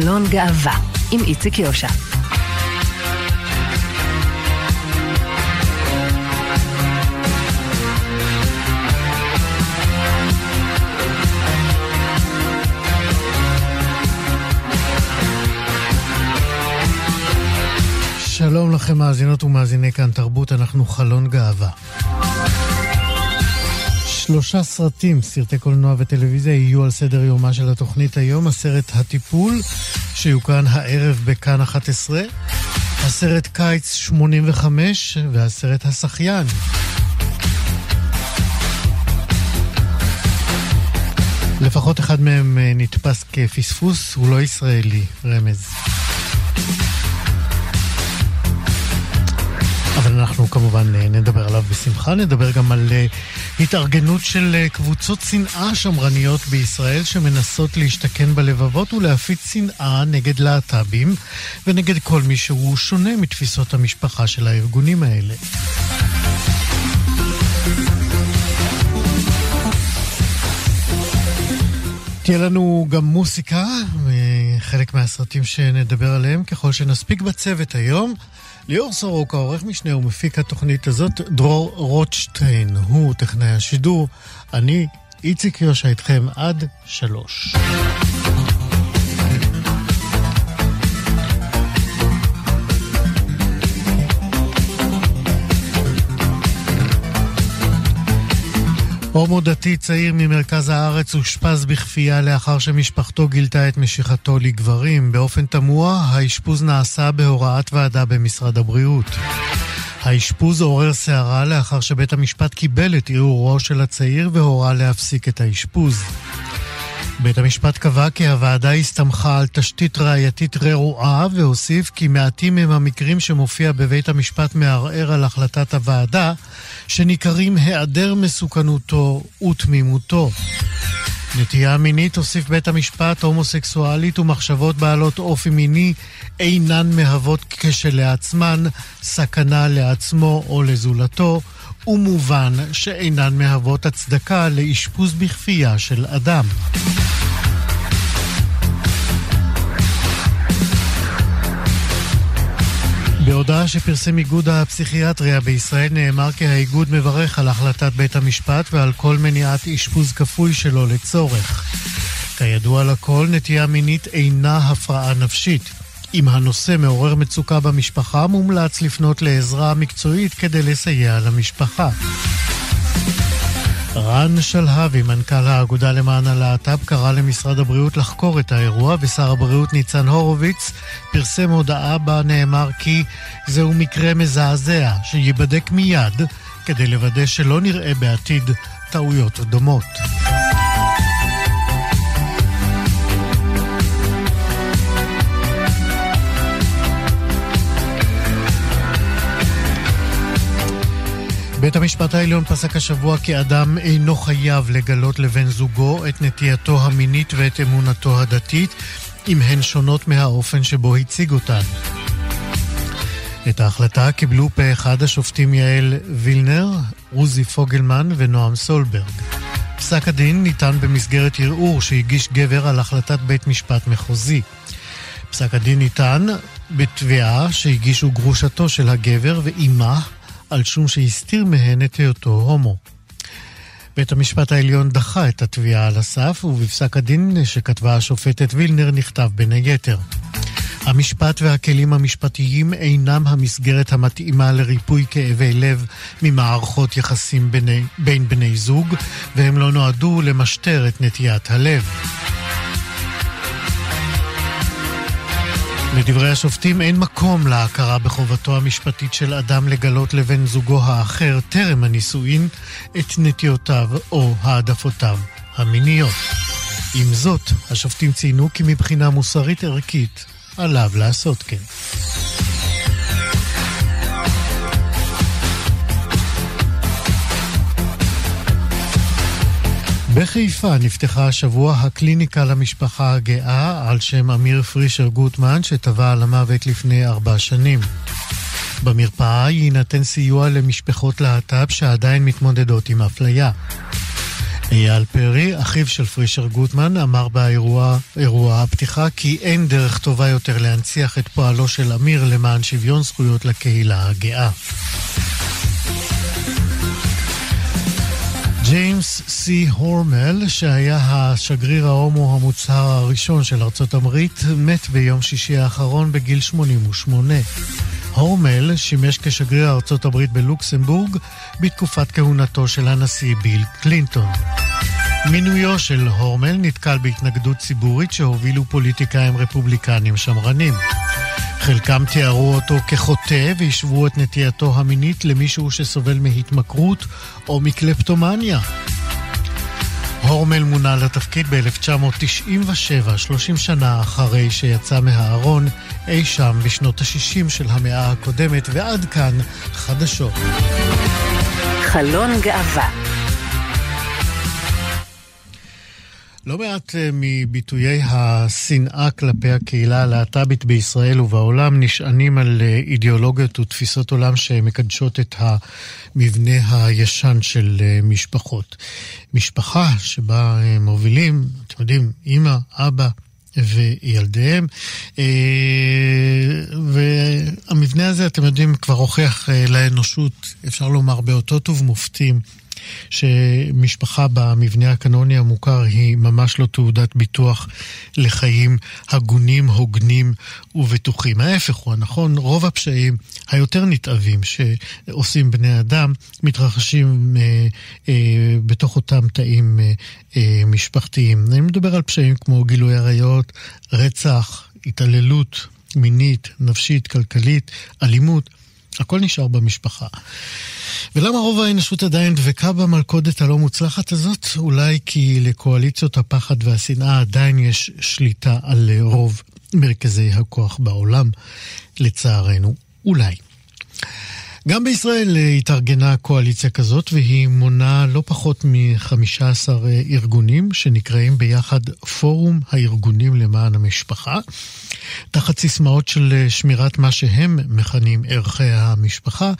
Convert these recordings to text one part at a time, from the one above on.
חלון גאווה, עם איציק יושע. שלום לכם מאזינות ומאזיני כאן תרבות, אנחנו חלון גאווה. שלושה סרטים, סרטי קולנוע וטלוויזיה, יהיו על סדר יומה של התוכנית היום. הסרט הטיפול, שיוקרן הערב בכאן 11, הסרט קיץ 85 והסרט השחיין. לפחות אחד מהם אה, נתפס כפספוס, הוא לא ישראלי, רמז. אנחנו כמובן אה, נדבר עליו בשמחה, נדבר גם על אה, התארגנות של אה, קבוצות שנאה שמרניות בישראל שמנסות להשתכן בלבבות ולהפיץ שנאה נגד להט"בים ונגד כל מי שהוא שונה מתפיסות המשפחה של הארגונים האלה. תהיה לנו גם מוסיקה, חלק מהסרטים שנדבר עליהם ככל שנספיק בצוות היום. ליאור סורוקה, עורך משנה ומפיק התוכנית הזאת, דרור רוטשטיין, הוא טכנאי השידור. אני, איציק יושע איתכם עד שלוש. הומו דתי צעיר ממרכז הארץ אושפז בכפייה לאחר שמשפחתו גילתה את משיכתו לגברים. באופן תמוה, האשפוז נעשה בהוראת ועדה במשרד הבריאות. האשפוז עורר סערה לאחר שבית המשפט קיבל את ערעורו של הצעיר והורה להפסיק את האשפוז. בית המשפט קבע כי הוועדה הסתמכה על תשתית ראייתית רעועה והוסיף כי מעטים הם המקרים שמופיע בבית המשפט מערער על החלטת הוועדה שניכרים היעדר מסוכנותו ותמימותו. נטייה מינית, הוסיף בית המשפט, הומוסקסואלית ומחשבות בעלות אופי מיני אינן מהוות כשלעצמן סכנה לעצמו או לזולתו, ומובן שאינן מהוות הצדקה לאשפוז בכפייה של אדם. בהודעה שפרסם איגוד הפסיכיאטריה בישראל נאמר כי האיגוד מברך על החלטת בית המשפט ועל כל מניעת אשפוז כפוי שלו לצורך. כידוע לכל, נטייה מינית אינה הפרעה נפשית. אם הנושא מעורר מצוקה במשפחה, מומלץ לפנות לעזרה מקצועית כדי לסייע למשפחה. רן שלהבי, מנכ"ל האגודה למען הלהט"ב, קרא למשרד הבריאות לחקור את האירוע, ושר הבריאות ניצן הורוביץ פרסם הודעה בה נאמר כי זהו מקרה מזעזע, שייבדק מיד כדי לוודא שלא נראה בעתיד טעויות דומות. בית המשפט העליון פסק השבוע כי אדם אינו חייב לגלות לבן זוגו את נטייתו המינית ואת אמונתו הדתית, אם הן שונות מהאופן שבו הציג אותן. את ההחלטה קיבלו פה אחד השופטים יעל וילנר, עוזי פוגלמן ונועם סולברג. פסק הדין ניתן במסגרת ערעור שהגיש גבר על החלטת בית משפט מחוזי. פסק הדין ניתן בתביעה שהגישו גרושתו של הגבר ואימה על שום שהסתיר מהן את היותו הומו. בית המשפט העליון דחה את התביעה על הסף, ובפסק הדין שכתבה השופטת וילנר נכתב בין היתר. המשפט והכלים המשפטיים אינם המסגרת המתאימה לריפוי כאבי לב ממערכות יחסים ביני, בין בני זוג, והם לא נועדו למשטר את נטיית הלב. לדברי השופטים אין מקום להכרה בחובתו המשפטית של אדם לגלות לבן זוגו האחר טרם הנישואין את נטיותיו או העדפותיו המיניות. עם זאת, השופטים ציינו כי מבחינה מוסרית ערכית עליו לעשות כן. בחיפה נפתחה השבוע הקליניקה למשפחה הגאה על שם אמיר פרישר גוטמן, שטבע על המוות לפני ארבע שנים. במרפאה יינתן סיוע למשפחות להט"ב שעדיין מתמודדות עם אפליה. אייל פרי, אחיו של פרישר גוטמן, אמר באירוע אירוע הפתיחה כי אין דרך טובה יותר להנציח את פועלו של אמיר למען שוויון זכויות לקהילה הגאה. ג'יימס סי הורמל, שהיה השגריר ההומו המוצהר הראשון של ארצות הברית, מת ביום שישי האחרון בגיל 88. הורמל שימש כשגריר ארצות הברית בלוקסמבורג בתקופת כהונתו של הנשיא ביל קלינטון. מינויו של הורמל נתקל בהתנגדות ציבורית שהובילו פוליטיקאים רפובליקנים שמרנים. חלקם תיארו אותו כחוטא והשוו את נטייתו המינית למישהו שסובל מהתמכרות או מקלפטומניה. הורמל מונה לתפקיד ב-1997, 30 שנה אחרי שיצא מהארון אי שם בשנות ה-60 של המאה הקודמת, ועד כאן חדשות. חלון גאווה לא מעט אה, מביטויי השנאה כלפי הקהילה הלהט"בית בישראל ובעולם נשענים על אה, אידיאולוגיות ותפיסות עולם שמקדשות את המבנה הישן של אה, משפחות. משפחה שבה מובילים, אתם יודעים, אימא, אבא, וילדיהם. והמבנה הזה, אתם יודעים, כבר הוכיח לאנושות, אפשר לומר, באותות ובמופתים. שמשפחה במבנה הקנוני המוכר היא ממש לא תעודת ביטוח לחיים הגונים, הוגנים ובטוחים. ההפך הוא הנכון, רוב הפשעים היותר נתעבים שעושים בני אדם מתרחשים אה, אה, בתוך אותם תאים אה, אה, משפחתיים. אני מדבר על פשעים כמו גילוי עריות, רצח, התעללות מינית, נפשית, כלכלית, אלימות. הכל נשאר במשפחה. ולמה רוב האנושות עדיין דבקה במלכודת הלא מוצלחת הזאת? אולי כי לקואליציות הפחד והשנאה עדיין יש שליטה על רוב מרכזי הכוח בעולם, לצערנו. אולי. גם בישראל התארגנה קואליציה כזאת, והיא מונה לא פחות מ-15 ארגונים שנקראים ביחד פורום הארגונים למען המשפחה, תחת סיסמאות של שמירת מה שהם מכנים ערכי המשפחה.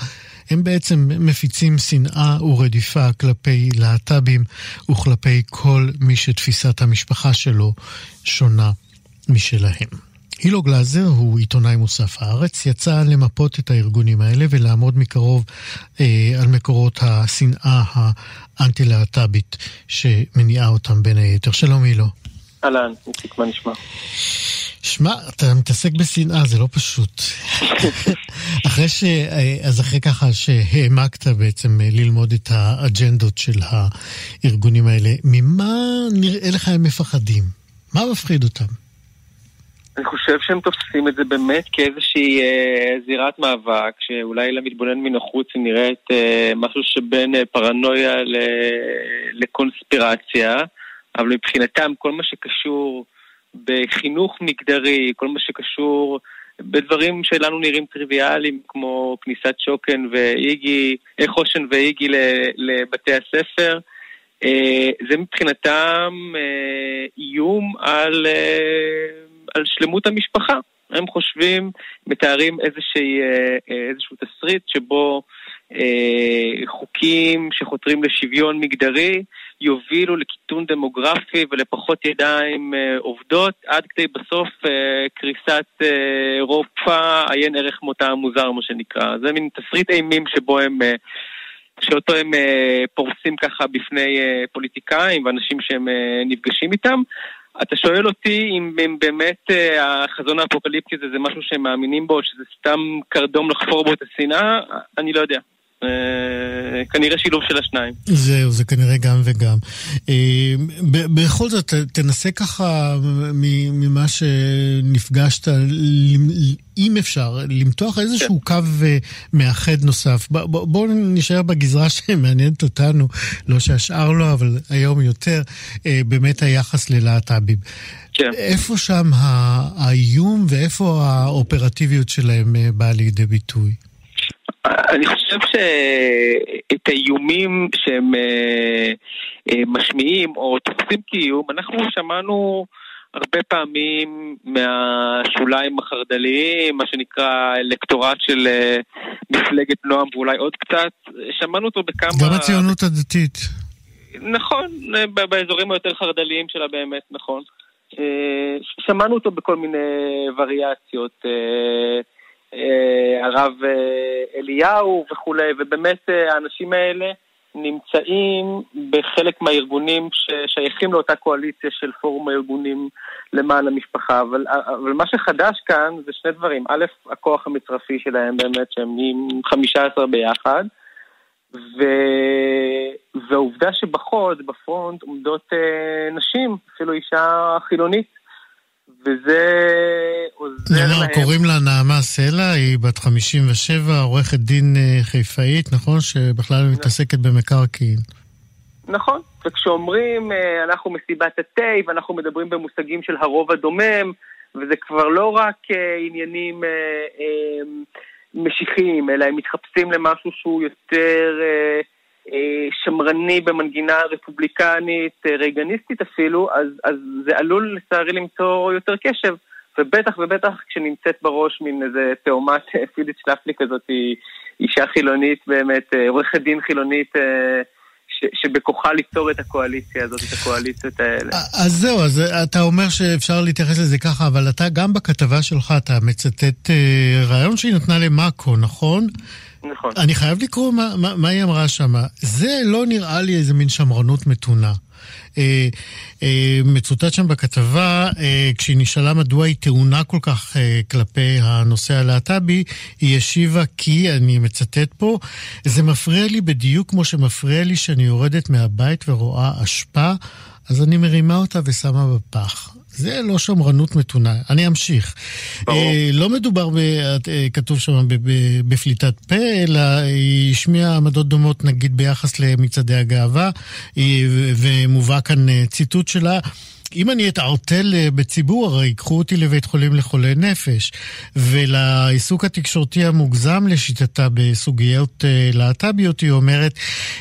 הם בעצם מפיצים שנאה ורדיפה כלפי להט"בים וכלפי כל מי שתפיסת המשפחה שלו שונה משלהם. הילו גלאזר הוא עיתונאי מוסף הארץ, יצא למפות את הארגונים האלה ולעמוד מקרוב אה, על מקורות השנאה האנטי-להט"בית שמניעה אותם בין היתר. שלום הילו. אהלן, איציק, מה נשמע? שמע, אתה מתעסק בשנאה, זה לא פשוט. אחרי ש... אז אחרי ככה שהעמקת בעצם ללמוד את האג'נדות של הארגונים האלה, ממה נראה לך הם מפחדים? מה מפחיד אותם? חושב שהם תופסים את זה באמת כאיזושהי אה, זירת מאבק, שאולי למתבונן מן החוץ היא נראית אה, משהו שבין אה, פרנויה ל... לקונספירציה, אבל מבחינתם כל מה שקשור בחינוך מגדרי, כל מה שקשור בדברים שלנו נראים טריוויאליים, כמו כניסת שוקן ואיגי, חושן ואיגי לבתי הספר, אה, זה מבחינתם אה, איום על, אה, על שלמות המשפחה. הם חושבים, מתארים איזושהי, איזשהו תסריט שבו חוקים שחותרים לשוויון מגדרי יובילו לקיטון דמוגרפי ולפחות ידיים אה, עובדות, עד כדי בסוף אה, קריסת אה, אירופה, עיין ערך מותה המוזר, מה שנקרא. זה מין תסריט אימים שבו הם... שאותו הם פורסים ככה בפני פוליטיקאים ואנשים שהם נפגשים איתם. אתה שואל אותי אם, אם באמת החזון האפוקליפטי הזה זה משהו שהם מאמינים בו, שזה סתם קרדום לחפור בו את השנאה, אני לא יודע. אה, כנראה שילוב של השניים. זהו, זה כנראה גם וגם. אה, בכל זאת, תנסה ככה ממה שנפגשת, אם אפשר, למתוח איזשהו כן. קו אה, מאחד נוסף. בואו נשאר בגזרה שמעניינת אותנו, לא שהשאר לא, אבל היום יותר, באמת היחס ללהט"בים. כן. איפה שם האיום ואיפה האופרטיביות שלהם באה לידי ביטוי? אני חושב שאת האיומים שהם אה, אה, משמיעים או תופסים כאיום, אנחנו שמענו הרבה פעמים מהשוליים החרד"ליים, מה שנקרא אלקטורט של אה, מפלגת נועם ואולי עוד קצת, שמענו אותו בכמה... גם הציונות הדתית. נכון, באזורים היותר חרד"ליים שלה באמת, נכון. שמענו אותו בכל מיני וריאציות. הרב אליהו וכולי, ובאמת האנשים האלה נמצאים בחלק מהארגונים ששייכים לאותה קואליציה של פורום הארגונים למען המשפחה. אבל, אבל מה שחדש כאן זה שני דברים. א', הכוח המצרפי שלהם באמת, שהם נהיים 15 ביחד. ו... והעובדה שבחוד, בפרונט, עומדות אה, נשים, אפילו אישה חילונית, וזה עוזר להם. קוראים לה נעמה סלע, היא בת 57, עורכת דין אה, חיפאית, נכון? שבכלל נכון. מתעסקת במקרקעין. נכון, וכשאומרים אה, אנחנו מסיבת התה ואנחנו מדברים במושגים של הרוב הדומם, וזה כבר לא רק אה, עניינים משיחיים, אלא הם מתחפשים למשהו שהוא יותר... אה, שמרני במנגינה רפובליקנית, אה, רייגניסטית אפילו, אז, אז זה עלול לצערי למצוא יותר קשב. ובטח ובטח כשנמצאת בראש מין איזה תאומת אה, פיליט שלפלי כזאת, היא אישה חילונית באמת, עורכת דין חילונית שבכוחה ליצור את הקואליציה הזאת, את הקואליציות האלה. אז זהו, אז אתה אומר שאפשר להתייחס לזה ככה, אבל אתה גם בכתבה שלך, אתה מצטט רעיון שהיא נתנה למאקו, נכון? נכון. אני חייב לקרוא מה, מה, מה היא אמרה שם. זה לא נראה לי איזה מין שמרנות מתונה. אה, אה, מצוטט שם בכתבה, אה, כשהיא נשאלה מדוע היא טעונה כל כך אה, כלפי הנושא הלהט"בי, היא השיבה כי, אני מצטט פה, זה מפריע לי בדיוק כמו שמפריע לי שאני יורדת מהבית ורואה אשפה, אז אני מרימה אותה ושמה בפח. זה לא שמרנות מתונה. אני אמשיך. ברור. אה, לא מדובר, ב, אה, כתוב שם, ב, ב, בפליטת פה, אלא היא השמיעה עמדות דומות, נגיד, ביחס למצעדי הגאווה, ומובא כאן אה, ציטוט שלה. אם אני אתערטל אה, בציבור, הרי ייקחו אותי לבית חולים לחולי נפש. ולעיסוק התקשורתי המוגזם לשיטתה בסוגיות אה, להט"ביות, היא אומרת,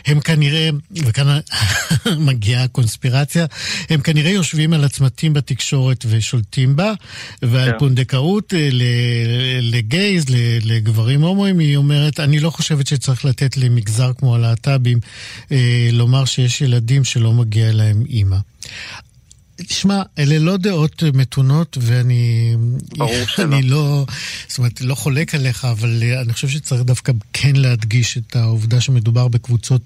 הם כנראה, וכאן מגיעה הקונספירציה, הם כנראה יושבים על הצמתים בתקשורת ושולטים בה, ועל yeah. כן. פונדקאות אה, לגייז, לגברים הומואים, היא אומרת, אני לא חושבת שצריך לתת למגזר כמו הלהט"בים לומר שיש ילדים שלא מגיע להם אימא. תשמע, אלה לא דעות מתונות, ואני... אני לא... זאת אומרת, לא חולק עליך, אבל אני חושב שצריך דווקא כן להדגיש את העובדה שמדובר בקבוצות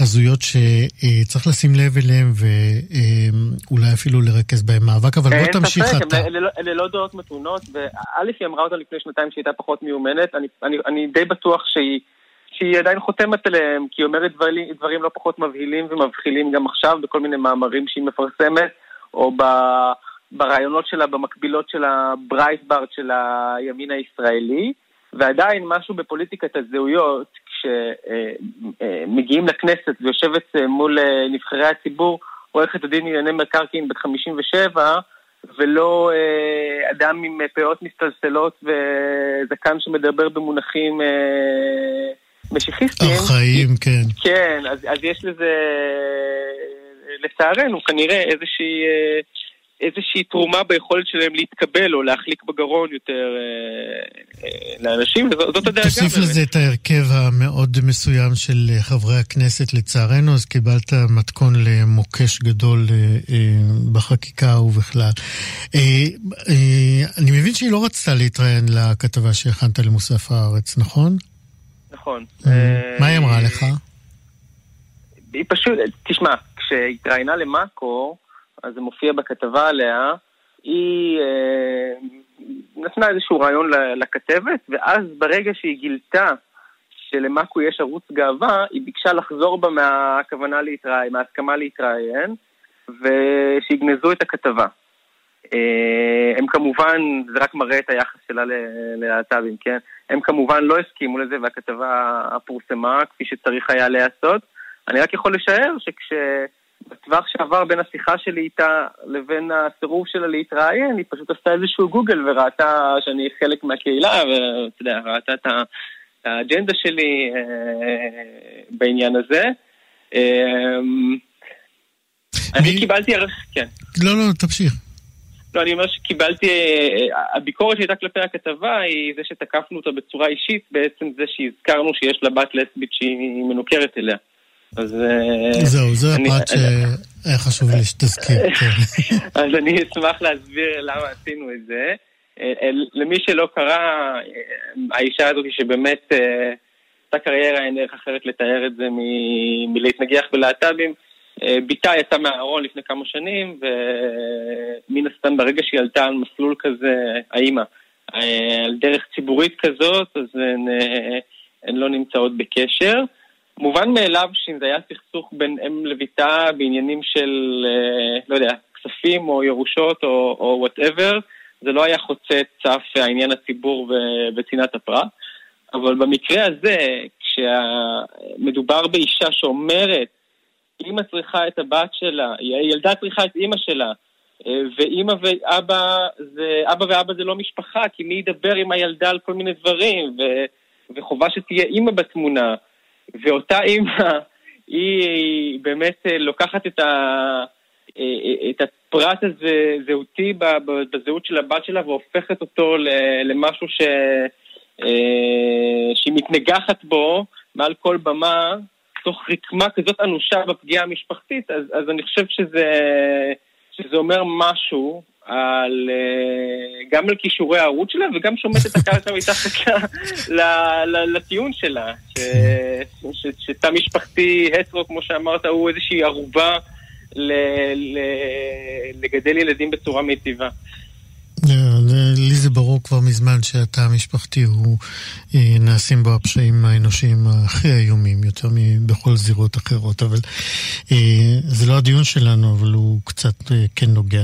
הזויות שצריך לשים לב אליהן, ואולי אפילו לרכז בהן מאבק, אבל בוא תמשיך אתה. ספק, לא- אלה לא דעות מתונות, וא' היא אמרה אותה לפני שנתיים שהיא הייתה פחות מיומנת, אני, אני, אני די בטוח שהיא... שהיא עדיין חותמת עליהם, כי היא אומרת דברים, דברים לא פחות מבהילים ומבחילים גם עכשיו בכל מיני מאמרים שהיא מפרסמת. או ב... ברעיונות שלה, במקבילות של הברייטברט של הימין הישראלי, ועדיין משהו בפוליטיקת הזהויות, כשמגיעים לכנסת ויושבת מול נבחרי הציבור, עורכת הדין לענייני מקרקעין בת 57, ולא אה, אדם עם פאות מסתלסלות וזקן שמדבר במונחים אה, משיחיסטיים. ארכאיים, כן. כן, אז, אז יש לזה לצערנו, כנראה איזושהי, אה, איזושהי תרומה ביכולת שלהם להתקבל או להחליק בגרון יותר אה, אה, לאנשים, זאת הדאגה. תוסיף לזה את ההרכב המאוד מסוים של חברי הכנסת, לצערנו, אז קיבלת מתכון למוקש גדול בחקיקה ובכלל. אני מבין שהיא לא רצתה להתראיין לכתבה שהכנת למוסף הארץ, נכון? נכון. מה היא אמרה לך? היא פשוט, תשמע, כשהתראיינה למאקו, אז זה מופיע בכתבה עליה, היא אה, נתנה איזשהו רעיון לכתבת, ואז ברגע שהיא גילתה שלמאקו יש ערוץ גאווה, היא ביקשה לחזור בה מהכוונה להתראיין, מההסכמה להתראיין, ושיגנזו את הכתבה. אה, הם כמובן, זה רק מראה את היחס שלה ללהט"בים, כן? הם כמובן לא הסכימו לזה והכתבה פורסמה כפי שצריך היה להיעשות. אני רק יכול לשער שכש... בטווח שעבר בין השיחה שלי איתה לבין הסירוב שלה להתראיין, היא פשוט עשתה איזשהו גוגל וראתה שאני חלק מהקהילה, ואתה יודע, ראתה את האג'נדה שלי אה, בעניין הזה. אה, אני קיבלתי כן. לא, לא, תמשיך. לא, אני אומר שקיבלתי, אה, הביקורת שהייתה כלפי הכתבה היא זה שתקפנו אותה בצורה אישית, בעצם זה שהזכרנו שיש לה בת לסבית שהיא מנוכרת אליה. אז... זהו, זה הפרט שהיה חשוב לי שתזכיר. כן. אז אני אשמח להסביר למה עשינו את זה. למי שלא קרא, האישה הזאת שבאמת עשתה קריירה, אין דרך אחרת לתאר את זה מלהתנגח בלהט"בים. בתה יצאה מהארון לפני כמה שנים, ומן הסתם ברגע שהיא עלתה על מסלול כזה, האימא, על דרך ציבורית כזאת, אז הן, הן לא נמצאות בקשר. מובן מאליו שאם זה היה סכסוך בין אם לביתה בעניינים של, לא יודע, כספים או ירושות או whatever, זה לא היה חוצה את סף העניין הציבורי וצנעת הפרט. אבל במקרה הזה, כשמדובר באישה שאומרת אימא צריכה את הבת שלה, הילדה צריכה את אימא שלה, אה, ואימא ואבא זה, אבא ואבא זה לא משפחה, כי מי ידבר עם הילדה על כל מיני דברים, ו, וחובה שתהיה אימא בתמונה, ואותה אימא, היא באמת אה, לוקחת את, ה, אה, את הפרט הזה, זהותי בזהות של הבת שלה, והופכת אותו למשהו ש, שהיא מתנגחת בו מעל כל במה, תוך רקמה כזאת אנושה בפגיעה המשפחתית, אז, אז אני חושב שזה, שזה אומר משהו על, אה, גם על כישורי הערוץ שלה וגם שומט את הקרקע מתחת לטיעון שלה. שתא משפחתי הטרו, כמו שאמרת, הוא איזושהי ערובה לגדל ילדים בצורה מיטיבה. ברור כבר מזמן שהתא המשפחתי הוא, אה, נעשים בו הפשעים האנושיים הכי איומים, יותר מבכל זירות אחרות, אבל אה, זה לא הדיון שלנו, אבל הוא קצת אה, כן נוגע.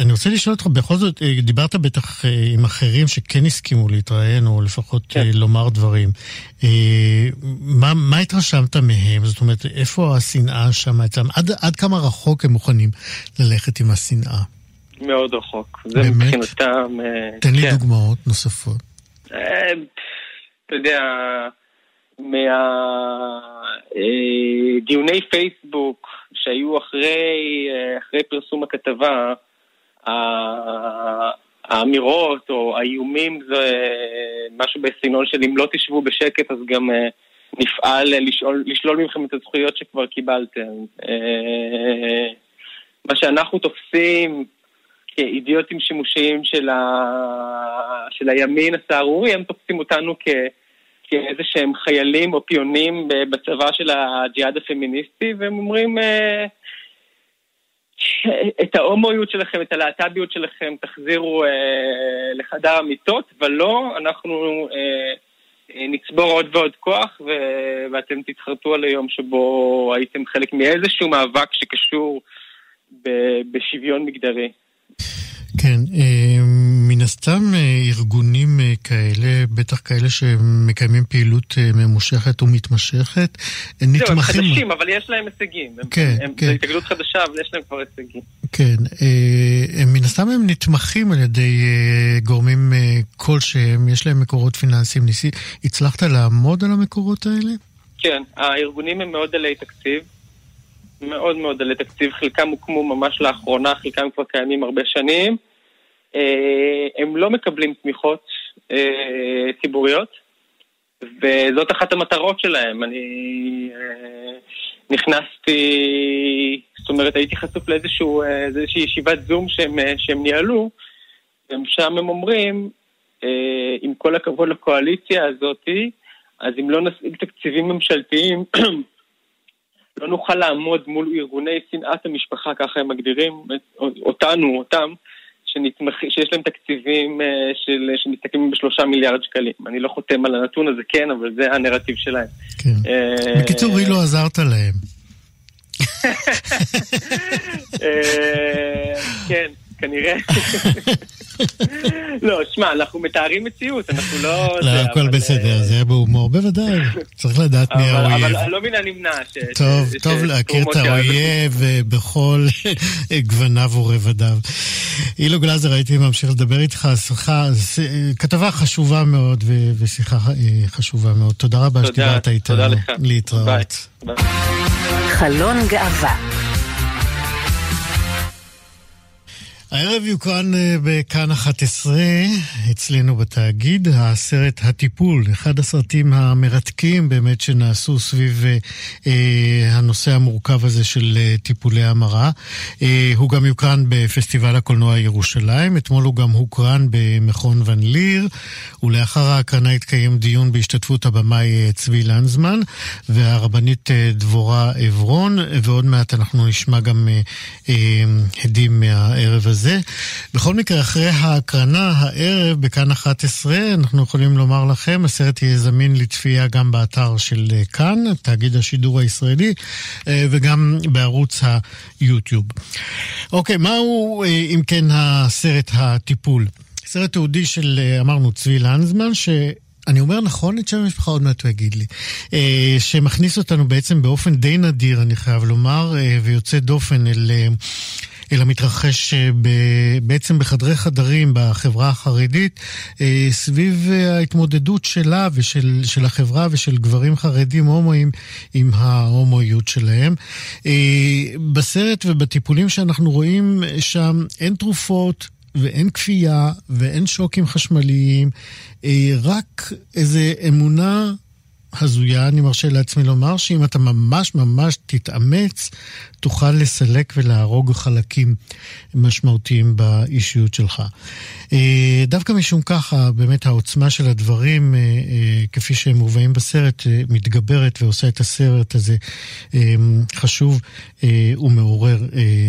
אני רוצה לשאול אותך, בכל זאת, דיברת בטח עם אחרים שכן הסכימו להתראיין, או לפחות כן. לומר דברים. מה, מה התרשמת מהם? זאת אומרת, איפה השנאה שם אצלם? עד, עד כמה רחוק הם מוכנים ללכת עם השנאה? מאוד רחוק. זה באמת? מבחינתם... אה, תן לי כן. דוגמאות נוספות. אה, אתה יודע, מהדיוני אה, פייסבוק שהיו אחרי, אחרי פרסום הכתבה, האמירות או האיומים זה משהו בסגנון של אם לא תשבו בשקט אז גם נפעל לשאול, לשלול מכם את הזכויות שכבר קיבלתם. מה שאנחנו תופסים כאידיוטים שימושיים של, ה... של הימין הסהרורי, הם תופסים אותנו כ... כאיזה שהם חיילים או פיונים בצבא של הג'יהאד הפמיניסטי, והם אומרים, אה, את ההומואיות שלכם, את הלהט"ביות שלכם, תחזירו אה, לחדר המיטות, ולא, אנחנו אה, נצבור עוד ועוד כוח, ו... ואתם תתחרטו על היום שבו הייתם חלק מאיזשהו מאבק שקשור ב... בשוויון מגדרי. כן, אה, מן הסתם אה, ארגונים אה, כאלה, בטח כאלה שמקיימים פעילות ממושכת ומתמשכת, הם נתמכים... זהו, הם חדשים, אבל יש להם הישגים. כן, הם, כן. זו התאגדות חדשה, אבל יש להם כבר הישגים. כן, מן הסתם הם נתמכים על ידי גורמים כלשהם, יש להם מקורות פיננסיים. ניסי, הצלחת לעמוד על המקורות האלה? כן, הארגונים הם מאוד עלי תקציב. מאוד מאוד עלי תקציב, חלקם הוקמו ממש לאחרונה, חלקם כבר קיימים הרבה שנים. אה, הם לא מקבלים תמיכות אה, ציבוריות, וזאת אחת המטרות שלהם. אני אה, נכנסתי, זאת אומרת, הייתי חשוף לאיזושהי ישיבת זום שהם, שהם ניהלו, ושם הם אומרים, עם כל הכבוד לקואליציה הזאתי, אז אם לא נשיג תקציבים ממשלתיים, לא נוכל לעמוד מול ארגוני שנאת המשפחה, ככה הם מגדירים אותנו, אותם, שנתמח... שיש להם תקציבים אה, של... שמסתכמים בשלושה מיליארד שקלים. אני לא חותם על הנתון הזה, כן, אבל זה הנרטיב שלהם. כן. אה, בקיצור, אילו עזרת להם. אה, כן, כנראה. לא, שמע, אנחנו מתארים מציאות, אנחנו לא... לא, הכל בסדר, זה היה בהומור, בוודאי. צריך לדעת מי האויב. אבל לא מן הנמנע ש... טוב, טוב להכיר את האויב בכל גווניו ורבדיו. אילו גלאזר, הייתי ממשיך לדבר איתך, שיחה, כתבה חשובה מאוד ושיחה אה, חשובה מאוד. תודה רבה שדיברת איתנו. תודה לך. להתראות. חלון גאווה הערב יוקרן אה, בכאן 11, אצלנו בתאגיד, הסרט הטיפול, אחד הסרטים המרתקים באמת שנעשו סביב אה, אה, הנושא המורכב הזה של אה, טיפולי המרה. אה, הוא גם יוקרן בפסטיבל הקולנוע ירושלים, אתמול הוא גם הוקרן במכון ון ליר, ולאחר ההקרנה התקיים דיון בהשתתפות הבמאי צבי לנזמן והרבנית דבורה עברון, ועוד מעט אנחנו נשמע גם אה, אה, הדים מהערב הזה. הזה. בכל מקרה, אחרי ההקרנה הערב בכאן 11, אנחנו יכולים לומר לכם, הסרט יהיה זמין לצפייה גם באתר של אה, כאן, תאגיד השידור הישראלי, אה, וגם בערוץ היוטיוב. אוקיי, מהו, אה, אם כן, הסרט הטיפול? סרט תיעודי של, אמרנו, צבי לנזמן, ש... אני אומר נכון את שם המשפחה, עוד מעט הוא יגיד לי, שמכניס אותנו בעצם באופן די נדיר, אני חייב לומר, ויוצא דופן אל אלא מתרחש אה, בעצם בחדרי חדרים בחברה החרדית, אה, סביב אה, ההתמודדות שלה ושל החברה ושל גברים חרדים הומואים עם ההומואיות שלהם. בסרט ובטיפולים שאנחנו רואים שם אין תרופות. ואין כפייה, ואין שוקים חשמליים, רק איזו אמונה הזויה, אני מרשה לעצמי לומר, שאם אתה ממש ממש תתאמץ, תוכל לסלק ולהרוג חלקים משמעותיים באישיות שלך. אה, דווקא משום ככה, באמת העוצמה של הדברים, אה, אה, כפי שהם מובאים בסרט, מתגברת ועושה את הסרט הזה חשוב ומעורר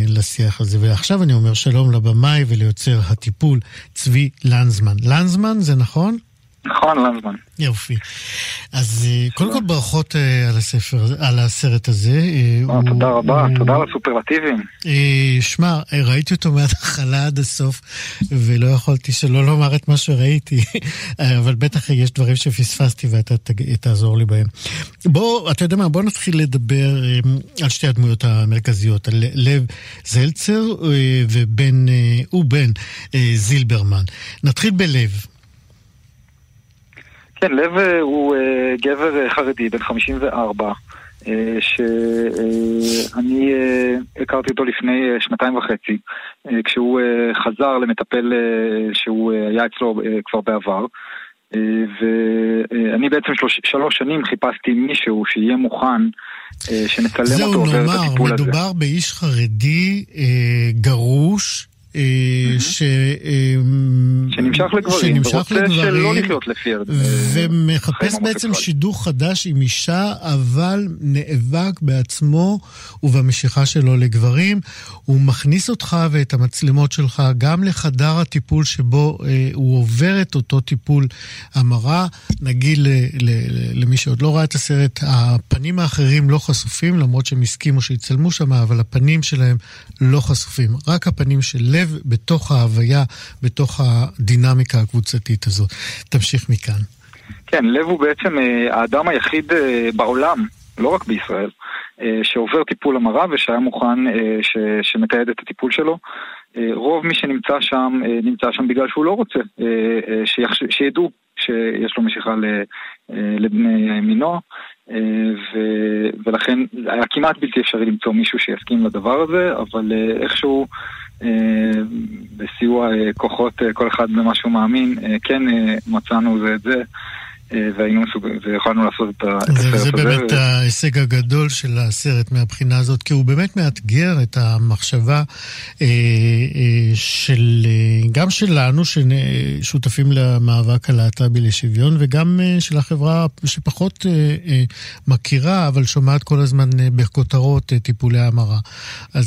לשיח הזה. ועכשיו אני אומר שלום לבמאי וליוצר הטיפול, צבי לנזמן. לנזמן, זה נכון? נכון, לנזמן. יופי. אז אה, קודם כל ברכות אה, על הספר, על הסרט הזה. אה, תודה רבה, תודה על הסופרלטיבים. שמע, ראיתי אותו מההתחלה עד הסוף, ולא יכולתי שלא לומר את מה שראיתי, אבל בטח יש דברים שפספסתי ואתה תעזור לי בהם. בוא, אתה יודע מה, בוא נתחיל לדבר על שתי הדמויות המרכזיות, על לב זלצר ובן, ובן זילברמן. נתחיל בלב. כן, לב אה, הוא אה, גבר אה, חרדי, בן 54, שאני הכרתי אותו לפני שנתיים וחצי, כשהוא חזר למטפל שהוא היה אצלו כבר בעבר. ואני בעצם שלוש, שלוש שנים חיפשתי מישהו שיהיה מוכן, שנצלם אותו עובר את הטיפול הזה. זהו, נאמר, מדובר באיש חרדי גרוש. אה, ש... אה, שנמשך לגברים, שנמשך לגברים, שלא לחיות לפי ומחפש בעצם שידוך חדש עם אישה, אבל נאבק בעצמו ובמשיכה שלו לגברים. הוא מכניס אותך ואת המצלמות שלך גם לחדר הטיפול שבו אה, הוא עובר את אותו טיפול המרה. נגיד ל, ל, למי שעוד לא ראה את הסרט, הפנים האחרים לא חשופים, למרות שהם הסכימו שיצלמו שם, אבל הפנים שלהם לא חשופים. רק הפנים של לב. לב בתוך ההוויה, בתוך הדינמיקה הקבוצתית הזאת. תמשיך מכאן. כן, לב הוא בעצם אה, האדם היחיד אה, בעולם, לא רק בישראל, אה, שעובר טיפול המרה ושהיה מוכן, ש, שמתעד את הטיפול שלו. רוב מי שנמצא שם, נמצא שם בגלל שהוא לא רוצה שיחש... שידעו שיש לו משיכה לבני מינו, ו... ולכן היה כמעט בלתי אפשרי למצוא מישהו שיסכים לדבר הזה, אבל איכשהו בסיוע אה, כוחות, אה, כל אחד במה שהוא מאמין, כן מצאנו זה את זה. והיינו מסוגלים, ויכולנו לעשות את הסרט הזה. זה באמת ההישג הגדול של הסרט מהבחינה הזאת, כי הוא באמת מאתגר את המחשבה של, גם שלנו, ששותפים למאבק הלהט"בי לשוויון, וגם של החברה שפחות מכירה, אבל שומעת כל הזמן בכותרות טיפולי המרה.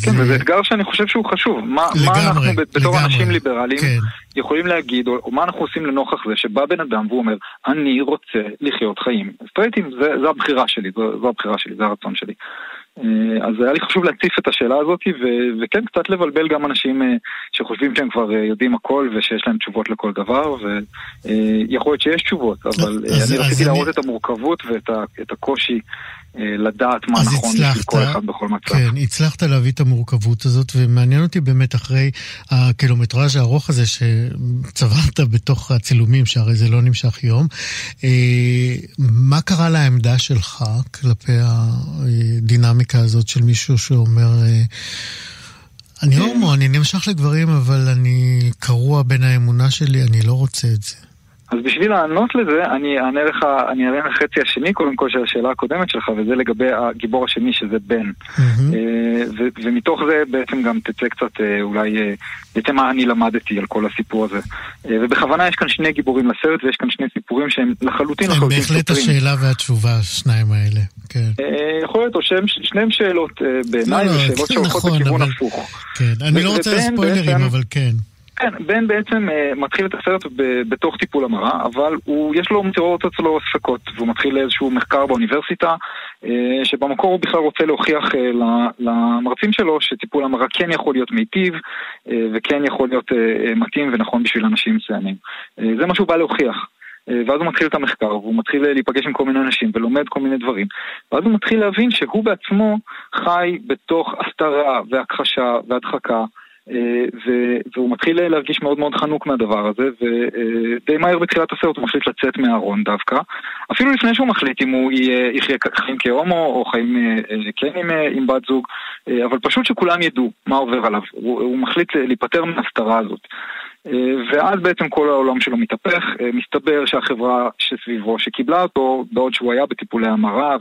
כן, וזה אתגר שאני חושב שהוא חשוב. מה, לגמרי, מה אנחנו בתור לגמרי, אנשים ליברליים כן. יכולים להגיד, או, או מה אנחנו עושים לנוכח זה, שבא בן אדם והוא אומר, אני רוצה לחיות חיים סטרייטים, זה, זה הבחירה שלי, זו, זו הבחירה שלי, זה הרצון שלי. אה, אז היה לי חשוב להציף את השאלה הזאת, ו- וכן, קצת לבלבל גם אנשים אה, שחושבים שהם כבר אה, יודעים הכל ושיש להם תשובות לכל דבר, ויכול להיות שיש תשובות, אבל אז, אני אז רציתי להראות אני... את המורכבות ואת הקושי אה, לדעת מה נכון הצלחת, בשביל כל אחד בכל מצב. כן, הצלחת להביא את המורכבות הזאת, ומעניין אותי באמת אחרי הקילומטראז' הארוך הזה שצברת בתוך הצילומים, שהרי זה לא נמשך יום, אה, מה קרה לעמדה שלך כלפי הדינמיקה הזאת של מישהו שאומר... אה, אני הומו, אני נמשך לגברים, אבל אני קרוע בין האמונה שלי, אני לא רוצה את זה. אז בשביל לענות לזה, אני אענה לך, אני אענה לך חצי השני קודם כל של השאלה הקודמת שלך, וזה לגבי הגיבור השני שזה בן. Mm-hmm. ומתוך זה בעצם גם תצא קצת אה, אולי, בעצם מה אני למדתי על כל הסיפור הזה. ובכוונה יש כאן שני גיבורים לסרט, ויש כאן שני סיפורים שהם לחלוטין לחלוטין סותרים. בהחלט השאלה והתשובה, השניים האלה, כן. יכול להיות, או שהם שניהם שאלות בעיניי, לא, ושאלות כן, שהולכות נכון, בכיוון אבל... הפוך. כן, אני לא רוצה ספוילרים, אבל כן. כן, בן בעצם uh, מתחיל את הסרט ב- בתוך טיפול המרה, אבל הוא, יש לו, מתעוררות אצלו ספקות, והוא מתחיל איזשהו מחקר באוניברסיטה, uh, שבמקור הוא בכלל רוצה להוכיח uh, למרצים שלו שטיפול המרה כן יכול להיות מיטיב, uh, וכן יכול להיות uh, מתאים ונכון בשביל אנשים מסוימים. Uh, זה מה שהוא בא להוכיח. ואז הוא מתחיל את המחקר, והוא מתחיל להיפגש עם כל מיני אנשים ולומד כל מיני דברים. ואז הוא מתחיל להבין שהוא בעצמו חי בתוך הסתרה והכחשה והדחקה. והוא מתחיל להרגיש מאוד מאוד חנוק מהדבר הזה, ודי מהר בתחילת הסרט הוא מחליט לצאת מהארון דווקא. אפילו לפני שהוא מחליט אם הוא יחיה חיים כהומו או חיים כן עם, עם בת זוג, אבל פשוט שכולם ידעו מה עובר עליו. הוא, הוא מחליט להיפטר מההסתרה הזאת. ואז בעצם כל העולם שלו מתהפך, מסתבר שהחברה שסביבו שקיבלה אותו, בעוד שהוא היה בטיפולי המרה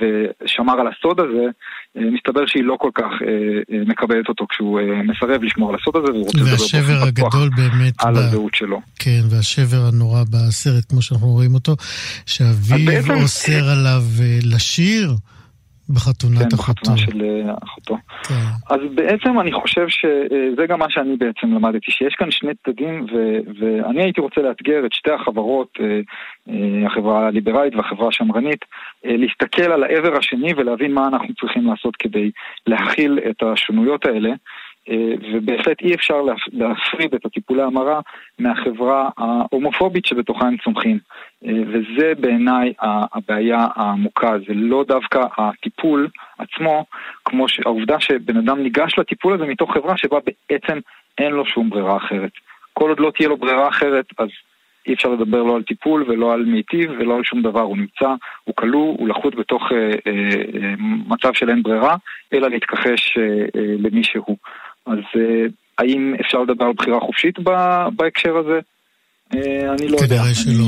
ושמר על הסוד הזה, מסתבר שהיא לא כל כך מקבלת אותו כשהוא מסרב לשמור על הסוד הזה, והוא רוצה לדבר באופן פתוח על הזהות שלו. כן, והשבר הנורא בסרט, כמו שאנחנו רואים אותו, שאביו בעצם... אוסר עליו לשיר. בחתונת כן, אחותו. בחתונה של אחותו. כן. אז בעצם אני חושב שזה גם מה שאני בעצם למדתי, שיש כאן שני צדדים, ו- ואני הייתי רוצה לאתגר את שתי החברות, החברה הליברלית והחברה השמרנית, להסתכל על העבר השני ולהבין מה אנחנו צריכים לעשות כדי להכיל את השונויות האלה. ובהחלט אי אפשר להפריד את הטיפולי המרה מהחברה ההומופובית שבתוכה הם צומחים. וזה בעיניי הבעיה העמוקה, זה לא דווקא הטיפול עצמו, כמו העובדה שבן אדם ניגש לטיפול הזה מתוך חברה שבה בעצם אין לו שום ברירה אחרת. כל עוד לא תהיה לו ברירה אחרת, אז אי אפשר לדבר לא על טיפול ולא על מיטיב ולא על שום דבר, הוא נמצא, הוא כלוא, הוא לחוט בתוך אה, אה, מצב של אין ברירה, אלא להתכחש אה, אה, למי שהוא. אז אה, האם אפשר לדבר על בחירה חופשית בהקשר הזה? אה, אני לא יודע. כנראה שלא.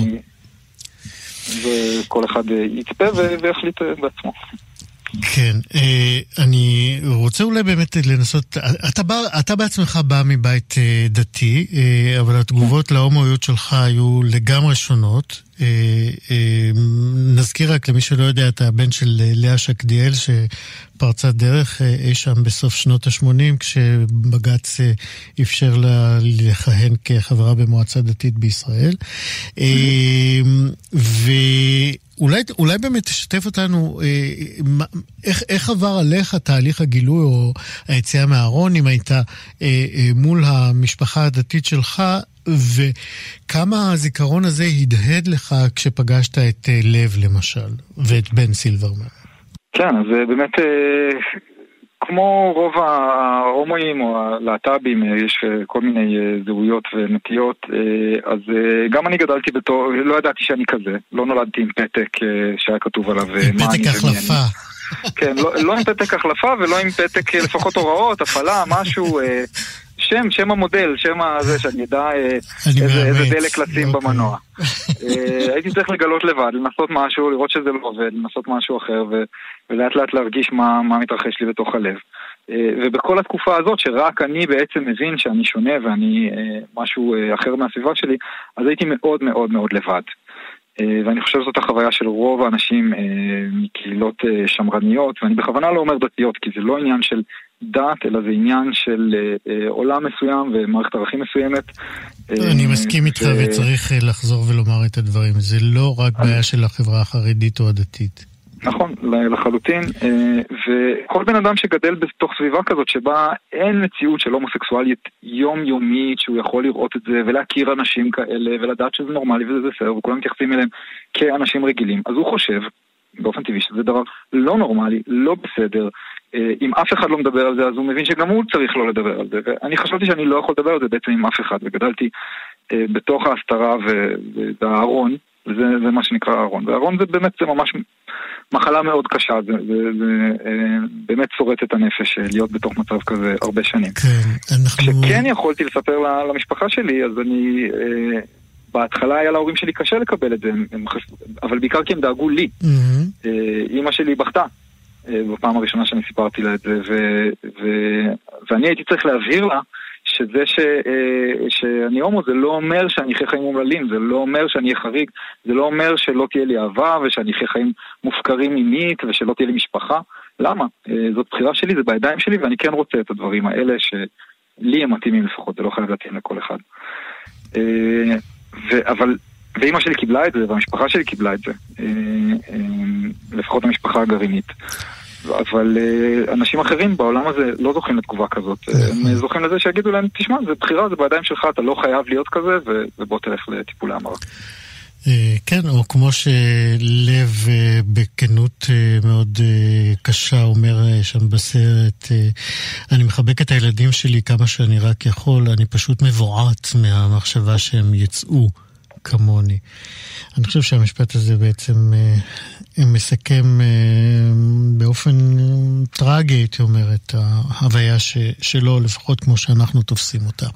וכל אחד יצפה ויחליט בעצמו. כן, אני רוצה אולי באמת לנסות, אתה, בא, אתה בעצמך בא מבית דתי, אבל התגובות להומואיות שלך היו לגמרי שונות. נזכיר רק למי שלא יודע, אתה הבן של לאה שקדיאל שפרצה דרך אי שם בסוף שנות ה-80, כשבג"ץ אפשר לה לכהן כחברה במועצה דתית בישראל. ו... אולי, אולי באמת תשתף אותנו, אה, איך, איך עבר עליך תהליך הגילוי או היציאה מהארון, אם הייתה אה, אה, מול המשפחה הדתית שלך, וכמה הזיכרון הזה הדהד לך כשפגשת את אה, לב למשל, ואת בן סילברמן. כן, אז באמת כמו רוב ההומואים או הלהט"בים, אה, יש אה, כל מיני אה, זהויות ונטיות, אז גם אני גדלתי בתור, לא ידעתי שאני כזה, לא נולדתי עם פתק שהיה כתוב עליו מה אני ומי אני. פתק החלפה. כן, לא, לא עם פתק החלפה ולא עם פתק לפחות הוראות, הפעלה, משהו, שם, שם המודל, שם הזה, שאני אדע איזה, איזה דלק לשים אוקיי. במנוע. הייתי צריך לגלות לבד, לנסות משהו, לראות שזה לא עובד, לנסות משהו אחר, ו, ולאט לאט להרגיש מה, מה מתרחש לי בתוך הלב. ובכל התקופה הזאת, שרק אני בעצם מבין שאני שונה ואני משהו אחר מהסביבה שלי, אז הייתי מאוד מאוד מאוד לבד. ואני חושב שזאת החוויה של רוב האנשים מקהילות שמרניות, ואני בכוונה לא אומר דתיות, כי זה לא עניין של דת, אלא זה עניין של עולם מסוים ומערכת ערכים מסוימת. אני מסכים איתך וצריך לחזור ולומר את הדברים. זה לא רק בעיה של החברה החרדית או הדתית. נכון, לחלוטין, וכל בן אדם שגדל בתוך סביבה כזאת שבה אין מציאות של הומוסקסואלית יומיומית שהוא יכול לראות את זה ולהכיר אנשים כאלה ולדעת שזה נורמלי וזה בסדר וכולם מתייחסים אליהם כאנשים רגילים, אז הוא חושב באופן טבעי שזה דבר לא נורמלי, לא בסדר, אם אף אחד לא מדבר על זה אז הוא מבין שגם הוא צריך לא לדבר על זה ואני חשבתי שאני לא יכול לדבר על זה בעצם עם אף אחד וגדלתי בתוך ההסתרה והארון וזה מה שנקרא ארון. וארון זה באמת, זה ממש מחלה מאוד קשה, זה, זה, זה אה, באמת צורט את הנפש להיות בתוך מצב כזה הרבה שנים. כן, אנחנו... כשכן יכולתי לספר למשפחה שלי, אז אני... בהתחלה היה להורים שלי קשה לקבל את זה, הם, הם. אבל בעיקר כי הם דאגו לי. Mm-hmm. אימא שלי בכתה בפעם הראשונה שאני סיפרתי לה את זה, ו... ו... ואני הייתי צריך להבהיר לה שזה ש, אה, שאני הומו זה לא אומר שאני אחיה חיים אומללים, זה לא אומר שאני אהיה חריג, זה לא אומר שלא תהיה לי אהבה ושאני אחיה חיים מופקרים מינית ושלא תהיה לי משפחה. למה? אה, זאת בחירה שלי, זה בידיים שלי ואני כן רוצה את הדברים האלה שלי הם מתאימים לפחות, זה לא חייב להתאים לכל אחד. אה, ו, אבל, ואימא שלי קיבלה את זה והמשפחה שלי קיבלה את זה, לפחות המשפחה הגרעינית. אבל אה, אנשים אחרים בעולם הזה לא זוכים לתגובה כזאת. הם זוכים לזה שיגידו להם, תשמע, זה בחירה, זה בידיים שלך, אתה לא חייב להיות כזה, ובוא תלך לטיפולי המרה. אה, כן, או כמו שלב אה, בכנות מאוד קשה אומר שם בסרט, אני מחבק את הילדים שלי כמה שאני רק יכול, אני פשוט מבועת מהמחשבה שהם יצאו כמוני. אני חושב שהמשפט הזה בעצם מסכם אה, באופן טרגי, הייתי אומר, את ההוויה ש, שלו, לפחות כמו שאנחנו תופסים אותה.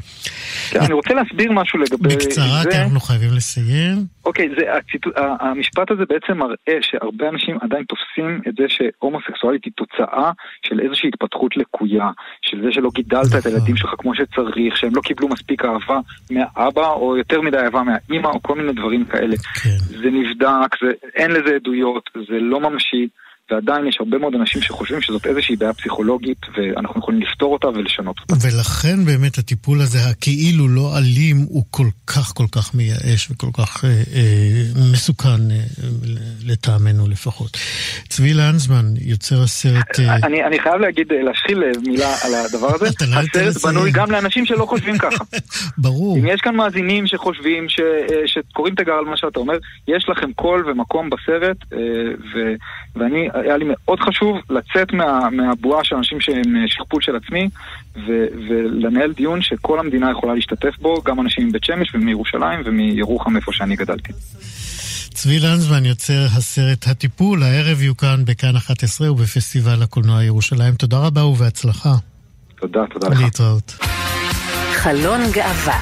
כן, אני רוצה להסביר משהו לגבי בקצרה, זה. כי אנחנו חייבים לסיים. אוקיי, זה, הציטוט, המשפט הזה בעצם מראה שהרבה אנשים עדיין תופסים את זה שהומוסקסואלית היא תוצאה של איזושהי התפתחות לקויה, של זה שלא גידלת נכון. את הילדים שלך כמו שצריך, שהם לא קיבלו מספיק אהבה מהאבא, או יותר מדי אהבה מהאימא, או כל מיני דברים כאלה. כן. זה נבדק, זה, אין לזה עדויות, זה לא ממשי. ועדיין יש הרבה מאוד אנשים שחושבים שזאת איזושהי בעיה פסיכולוגית ואנחנו יכולים לפתור אותה ולשנות אותה. ולכן באמת הטיפול הזה, הכאילו לא אלים, הוא כל כך כל כך מייאש וכל כך אה, אה, מסוכן, אה, לטעמנו לפחות. צבי לנזמן, יוצר הסרט... אה... אני, אני חייב להגיד, אה, להשחיל אה, מילה על הדבר הזה. לא הסרט בנוי גם לאנשים שלא חושבים ככה. ברור. אם יש כאן מאזינים שחושבים, ש, אה, שקוראים תיגר על מה שאתה אומר, יש לכם קול ומקום בסרט, אה, ו, ואני... היה לי מאוד חשוב לצאת מה, מהבועה של אנשים שהם אה, שכפול של עצמי ו, ולנהל דיון שכל המדינה יכולה להשתתף בו, גם אנשים מבית שמש ומירושלים ומירוחם איפה שאני גדלתי. צבי לנזמן יוצר הסרט הטיפול, הערב יוקרן בכאן 11 ובפסטיבל הקולנוע ירושלים. תודה רבה ובהצלחה. תודה, תודה לך. להתראות. חלון גאווה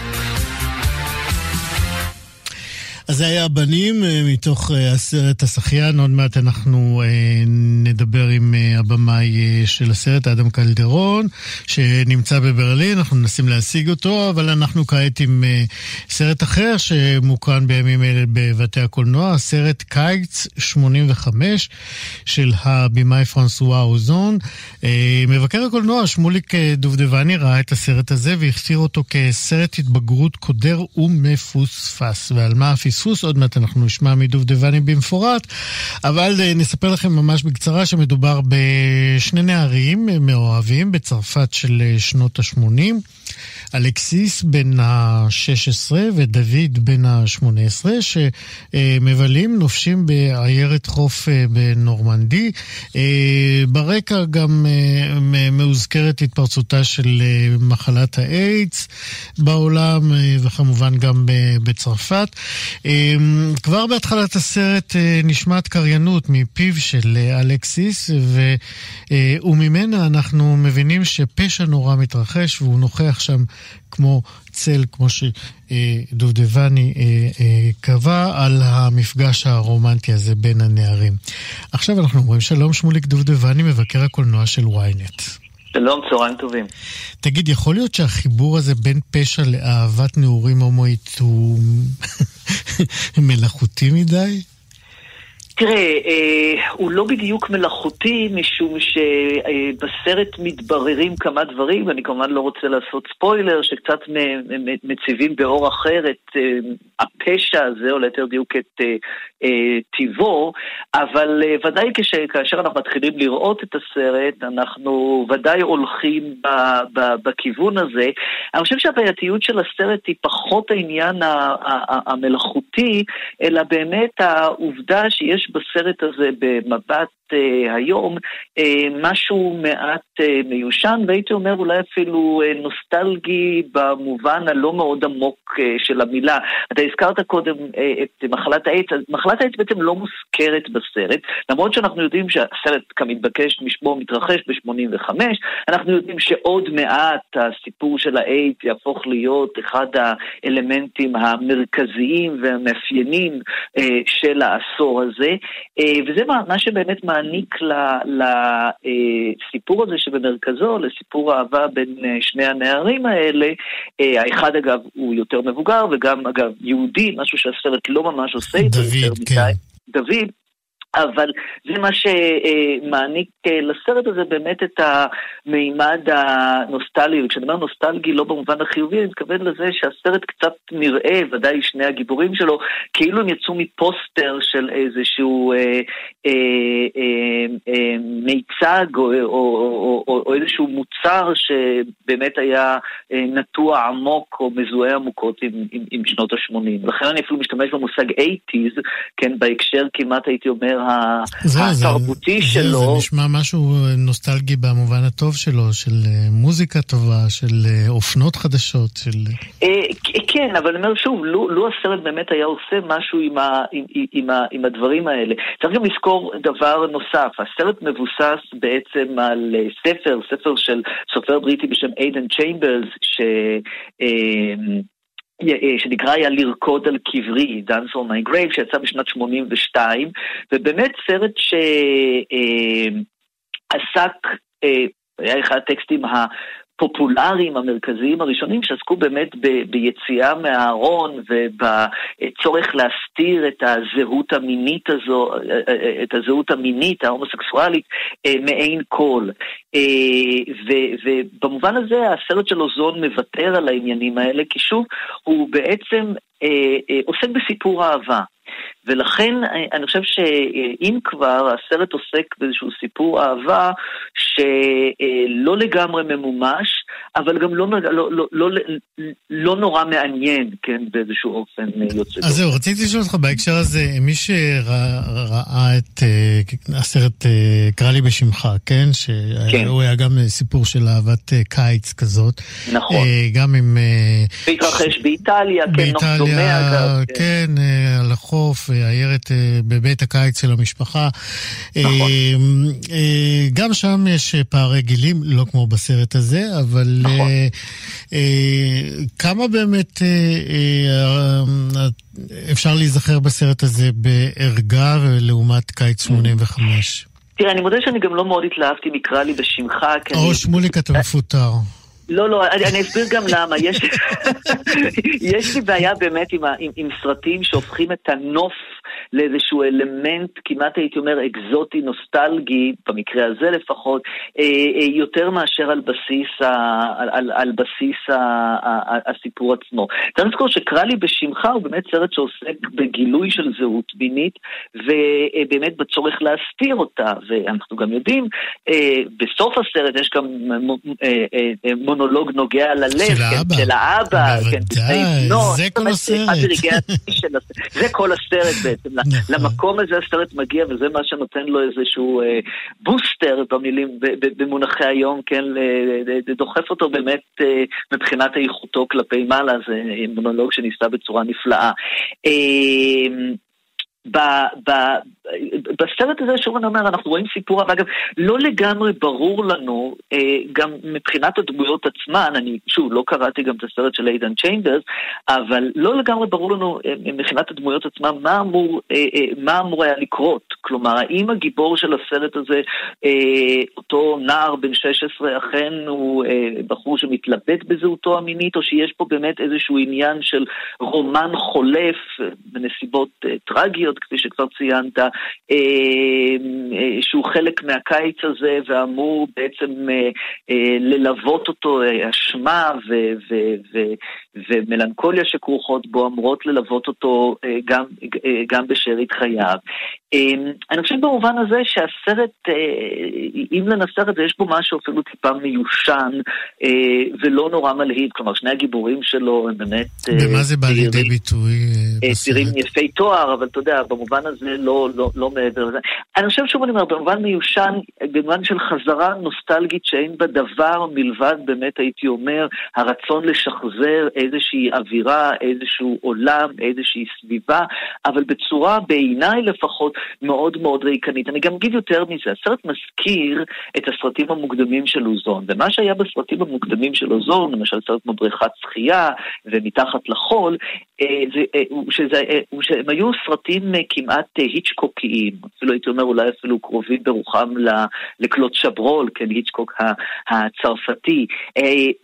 אז זה היה הבנים אה, מתוך אה, הסרט השחיין, עוד מעט אנחנו אה, נדבר עם הבמאי של הסרט, אדם קלדרון, שנמצא בברלין, אנחנו מנסים להשיג אותו, אבל אנחנו כעת עם סרט אחר שמוקרן בימים אלה בבתי הקולנוע, הסרט קיץ 85 של הבמאי פרנסואה אוזון. מבקר הקולנוע שמוליק דובדבני ראה את הסרט הזה והכתיר אותו כסרט התבגרות קודר ומפוספס. ועל מה הפספוס? פספוס, עוד מעט אנחנו נשמע מדובדבני במפורט, אבל אה, נספר לכם ממש בקצרה שמדובר בשני נערים מאוהבים בצרפת של אה, שנות ה-80. אלכסיס בן ה-16 ודוד בן ה-18, שמבלים, נופשים בעיירת חוף אה, בנורמנדי. ברקע גם מאוזכרת התפרצותה של מחלת האיידס בעולם, וכמובן גם בצרפת. כבר בהתחלת הסרט אה, נשמעת קריינות מפיו של אה, אלכסיס, אה, וממנה אנחנו מבינים שפשע נורא מתרחש, והוא נוכח שם כמו צל, כמו שדובדבני קבע, על המפגש הרומנטי הזה בין הנערים. עכשיו אנחנו אומרים שלום שמוליק דובדבני, מבקר הקולנוע של ynet. שלום, צהריים טובים. תגיד, יכול להיות שהחיבור הזה בין פשע לאהבת נעורים הומואית הוא מלאכותי מדי? תראה, אה, הוא לא בדיוק מלאכותי, משום שבסרט מתבררים כמה דברים, ואני כמובן לא רוצה לעשות ספוילר, שקצת מציבים באור אחר את אה, הפשע הזה, או ליתר דיוק את אה, אה, טיבו, אבל אה, ודאי כש, כאשר אנחנו מתחילים לראות את הסרט, אנחנו ודאי הולכים ב, ב, בכיוון הזה. אני חושב שהבעייתיות של הסרט היא פחות העניין המלאכותי, אלא באמת העובדה שיש יש בסרט הזה במבט uh, היום uh, משהו מעט uh, מיושן, והייתי אומר אולי אפילו uh, נוסטלגי במובן הלא מאוד עמוק uh, של המילה. אתה הזכרת קודם uh, את מחלת האיידס, מחלת האיידס בעצם לא מוזכרת בסרט, למרות שאנחנו יודעים שהסרט כמתבקש משמו מתרחש ב-85, אנחנו יודעים שעוד מעט הסיפור של האיידס יהפוך להיות אחד האלמנטים המרכזיים והמאפיינים uh, של העשור הזה, וזה מה, מה שבאמת מעניק לסיפור הזה שבמרכזו, לסיפור האהבה בין אה, שני הנערים האלה, אה, האחד אגב הוא יותר מבוגר וגם אגב יהודי, משהו שהסרט לא ממש עושה איתו יותר כן. מדי. דוד, אבל זה מה שמעניק אה, לסרט הזה באמת את המימד הנוסטלי, וכשאני אומר נוסטלגי לא במובן החיובי, אני מתכוון לזה שהסרט קצת נראה, ודאי שני הגיבורים שלו, כאילו הם יצאו מפוסטר של איזשהו אה, אה, אה, אה, מיצג או, או, או, או, או איזשהו מוצר שבאמת היה אה, נטוע עמוק או מזוהה עמוקות עם, עם, עם שנות ה-80. לכן אני אפילו משתמש במושג 80's, כן, בהקשר כמעט הייתי אומר התרבותי זה, שלו. זה, זה נשמע משהו נוסטלגי במובן הטוב שלו, של אה, מוזיקה טובה, של אה, אופנות חדשות, של... אה, כן, אבל אני אומר שוב, לו, לו הסרט באמת היה עושה משהו עם, ה, עם, עם, ה, עם הדברים האלה. צריך גם לזכור דבר נוסף, הסרט מבוסס בעצם על ספר, ספר של סופר בריטי בשם איידן צ'יימברס, ש... אה, שנקרא היה לרקוד על קברי, Dance on my grave, שיצא בשנת 82, ובאמת סרט שעסק, אה, היה אחד הטקסטים הפופולריים המרכזיים הראשונים שעסקו באמת ב- ביציאה מהארון ובצורך להסתיר את הזהות המינית הזו, את הזהות המינית ההומוסקסואלית מעין כל. ו- ובמובן הזה הסרט של אוזון מוותר על העניינים האלה, כי שוב, הוא בעצם עוסק בסיפור אהבה. ולכן אני חושב שאם כבר, הסרט עוסק באיזשהו סיפור אהבה שלא לגמרי ממומש, אבל גם לא, לא, לא, לא, לא נורא מעניין, כן, באיזשהו אופן יוצא. אז זהו, רציתי לשאול אותך בהקשר הזה, מי שראה את uh, הסרט uh, קרא לי בשמך, כן? שהוא כן. היה גם סיפור של אהבת קיץ כזאת. נכון. גם עם... Uh, והתרחש ש... באיטליה, כן, באיטליה, דומה אגב. כן, כן uh, על החוף, עיירת uh, בבית הקיץ של המשפחה. נכון. Uh, uh, גם שם יש פערי גילים, לא כמו בסרט הזה, אבל... נכון. אה, אה, כמה באמת אה, אפשר להיזכר בסרט הזה בערגה לעומת קיץ 85? תראה, אני מודה שאני גם לא מאוד התלהבתי מקרא לי בשמך. או שמוליק, אתה מפוטר. לא, לא, אני, אני אסביר גם למה. יש, יש לי בעיה באמת עם, עם, עם סרטים שהופכים את הנוף לאיזשהו אלמנט, כמעט הייתי אומר אקזוטי, נוסטלגי, במקרה הזה לפחות, אה, אה, יותר מאשר על בסיס, ה, על, על, על בסיס ה, ה, הסיפור עצמו. צריך לזכור שקרא לי בשמך הוא באמת סרט שעוסק בגילוי של זהות מינית, ובאמת בצורך להסתיר אותה, ואנחנו גם יודעים, אה, בסוף הסרט יש גם מונולוג נוגע ללב, של כן, האבא, של האבא, כן, זה כל הסרט. זה כל הסרט בעצם. נכון. למקום הזה הסרט מגיע, וזה מה שנותן לו איזשהו אה, בוסטר במילים, במונחי היום, כן, דוחף אותו באמת אה, מבחינת איכותו כלפי מעלה, זה מונולוג שניסה בצורה נפלאה. אה, ב, ב, בסרט הזה, שוב אני אומר, אנחנו רואים סיפור, ואגב, לא לגמרי ברור לנו, אה, גם מבחינת הדמויות עצמן, אני, שוב, לא קראתי גם את הסרט של אידן צ'יימברס, אבל לא לגמרי ברור לנו אה, מבחינת הדמויות עצמן מה אמור, אה, מה אמור היה לקרות. כלומר, האם הגיבור של הסרט הזה, אותו נער בן 16, אכן הוא בחור שמתלבט בזהותו המינית, או שיש פה באמת איזשהו עניין של רומן חולף בנסיבות טרגיות. כפי שכבר ציינת, שהוא חלק מהקיץ הזה ואמור בעצם אה, ללוות אותו, אשמה ומלנכוליה שכרוכות בו אמורות ללוות אותו גם, גם בשארית חייו. אני חושב במובן הזה שהסרט, אם לנסח את זה, יש בו משהו אפילו טיפה מיושן ולא נורא מלהיב, כלומר שני הגיבורים שלו הם באמת... במה זה בא לידי ביטוי? צעירים יפי תואר, אבל אתה יודע, במובן הזה לא, לא, לא, לא מעבר לזה. אני חושב, שוב אני אומר, במובן מיושן, במובן של חזרה נוסטלגית שאין בה דבר מלבד, באמת הייתי אומר, הרצון לשחזר איזושהי אווירה, איזשהו עולם, איזושהי סביבה, אבל בצורה, בעיניי לפחות, מאוד מאוד ריקנית. אני גם אגיד יותר מזה, הסרט מזכיר את הסרטים המוקדמים של אוזון, ומה שהיה בסרטים המוקדמים של אוזון, למשל סרט כמו בריכת שחייה ומתחת לחול, אה, אה, שזה, אה, שהם היו סרטים כמעט היצ'קוקיים, אפילו הייתי אומר אולי אפילו קרובים ברוחם לקלוט שברול, כן, היצ'קוק הצרפתי,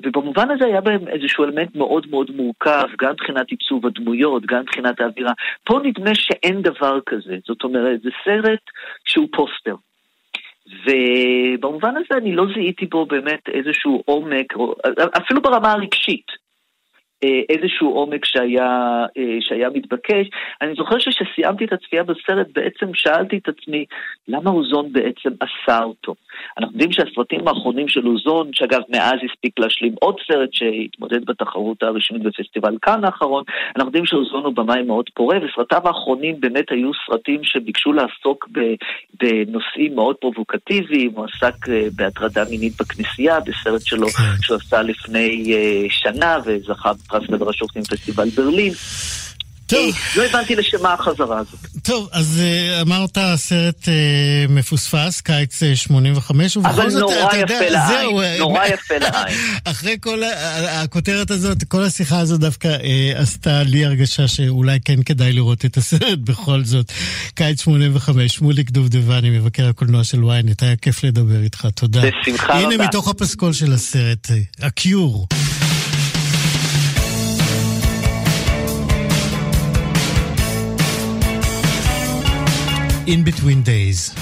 ובמובן הזה היה בהם איזשהו אלמנט מאוד מאוד מורכב, גם מבחינת עיצוב הדמויות, גם מבחינת האווירה. פה נדמה שאין דבר כזה, זאת אומרת, זה סרט שהוא פוסטר. ובמובן הזה אני לא זיהיתי בו באמת איזשהו עומק, אפילו ברמה הרגשית. אה, איזשהו עומק שהיה, אה, שהיה מתבקש. אני זוכר שכשסיימתי את הצפייה בסרט בעצם שאלתי את עצמי למה אוזון בעצם עשה אותו. אנחנו יודעים שהסרטים האחרונים של אוזון, שאגב מאז הספיק להשלים עוד סרט שהתמודד בתחרות הרשמית בפסטיבל כאן האחרון, אנחנו יודעים שאוזון הוא במאי מאוד פורה, וסרטיו האחרונים באמת היו סרטים שביקשו לעסוק בנושאים מאוד פרובוקטיביים, הוא עסק אה, בהטרדה מינית בכנסייה, בסרט שלו כן. שהוא עשה לפני שנה וזכה פרס פסטיבל ברלין. טוב. לא הבנתי לשם מה החזרה הזאת. טוב, אז uh, אמרת סרט uh, מפוספס, קיץ 85, ובכל זאת, אתה יודע, אבל נורא יפה לעין. אחרי כל הכותרת הזאת, כל השיחה הזאת דווקא עשתה לי הרגשה שאולי כן כדאי לראות את הסרט בכל זאת. קיץ 85, שמוליק דובדבני, מבקר הקולנוע של ynet, היה כיף לדבר איתך, תודה. בשמחה רבה. הנה מתוך הפסקול של הסרט, הקיור. In between days.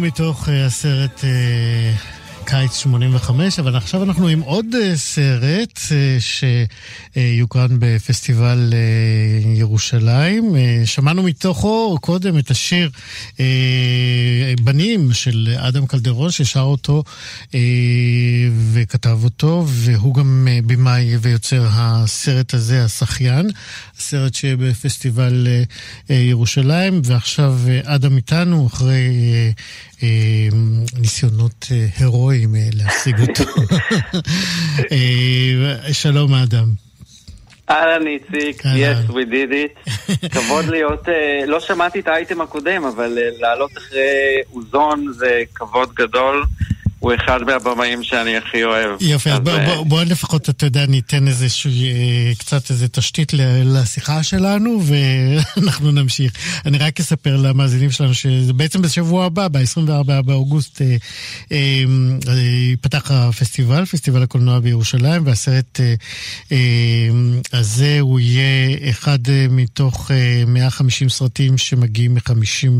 מתוך אה, הסרט אה, קיץ 85, אבל עכשיו אנחנו עם עוד אה, סרט שיוקרן בפסטיבל ירושלים. שמענו מתוכו קודם את השיר בנים של אדם קלדרון, ששר אותו וכתב אותו, והוא גם במאי ויוצר הסרט הזה, השחיין. סרט שבפסטיבל ירושלים, ועכשיו אדם איתנו אחרי ניסיונות הירואיים להשיג אותו. שלום אדם. אהלן איציק, yes we did it. כבוד להיות, לא שמעתי את האייטם הקודם, אבל לעלות אחרי אוזון זה כבוד גדול. הוא אחד מהבמאים שאני הכי אוהב. יופי, אז בוא, בוא, בוא לפחות, אתה יודע, ניתן איזשהו, אה, קצת איזה תשתית לשיחה שלנו, ואנחנו נמשיך. אני רק אספר למאזינים שלנו שזה בעצם בשבוע הבא, ב-24 באוגוסט, אה, אה, אה, ייפתח הפסטיבל, פסטיבל הקולנוע בירושלים, והסרט אה, אה, הזה הוא יהיה אחד אה, מתוך אה, 150 סרטים שמגיעים מ-50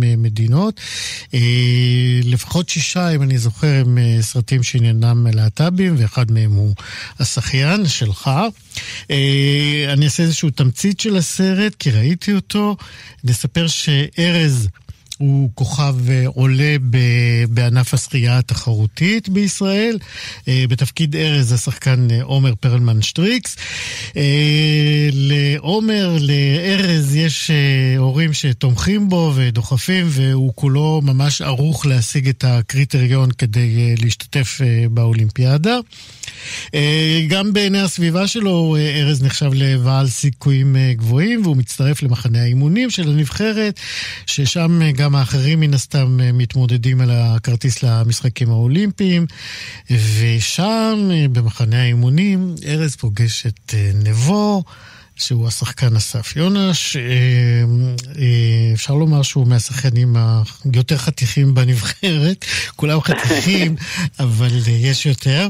אה, מדינות. אה, לפחות שישה, אם אני זוכר, הם... אה, סרטים שעניינם להט"בים, ואחד מהם הוא השחיין שלך. אה, אני אעשה איזשהו תמצית של הסרט, כי ראיתי אותו. נספר שארז... הוא כוכב עולה בענף השחייה התחרותית בישראל. בתפקיד ארז השחקן עומר פרלמן שטריקס. לעומר, לארז, יש הורים שתומכים בו ודוחפים, והוא כולו ממש ערוך להשיג את הקריטריון כדי להשתתף באולימפיאדה. גם בעיני הסביבה שלו, ארז נחשב לבעל סיכויים גבוהים, והוא מצטרף למחנה האימונים של הנבחרת, ששם גם האחרים מן הסתם מתמודדים על הכרטיס למשחקים האולימפיים, ושם, במחנה האימונים, ארז פוגש את נבו. שהוא השחקן אסף יונש. אפשר לומר שהוא מהשחקנים היותר חתיכים בנבחרת. כולם חתיכים, אבל יש יותר.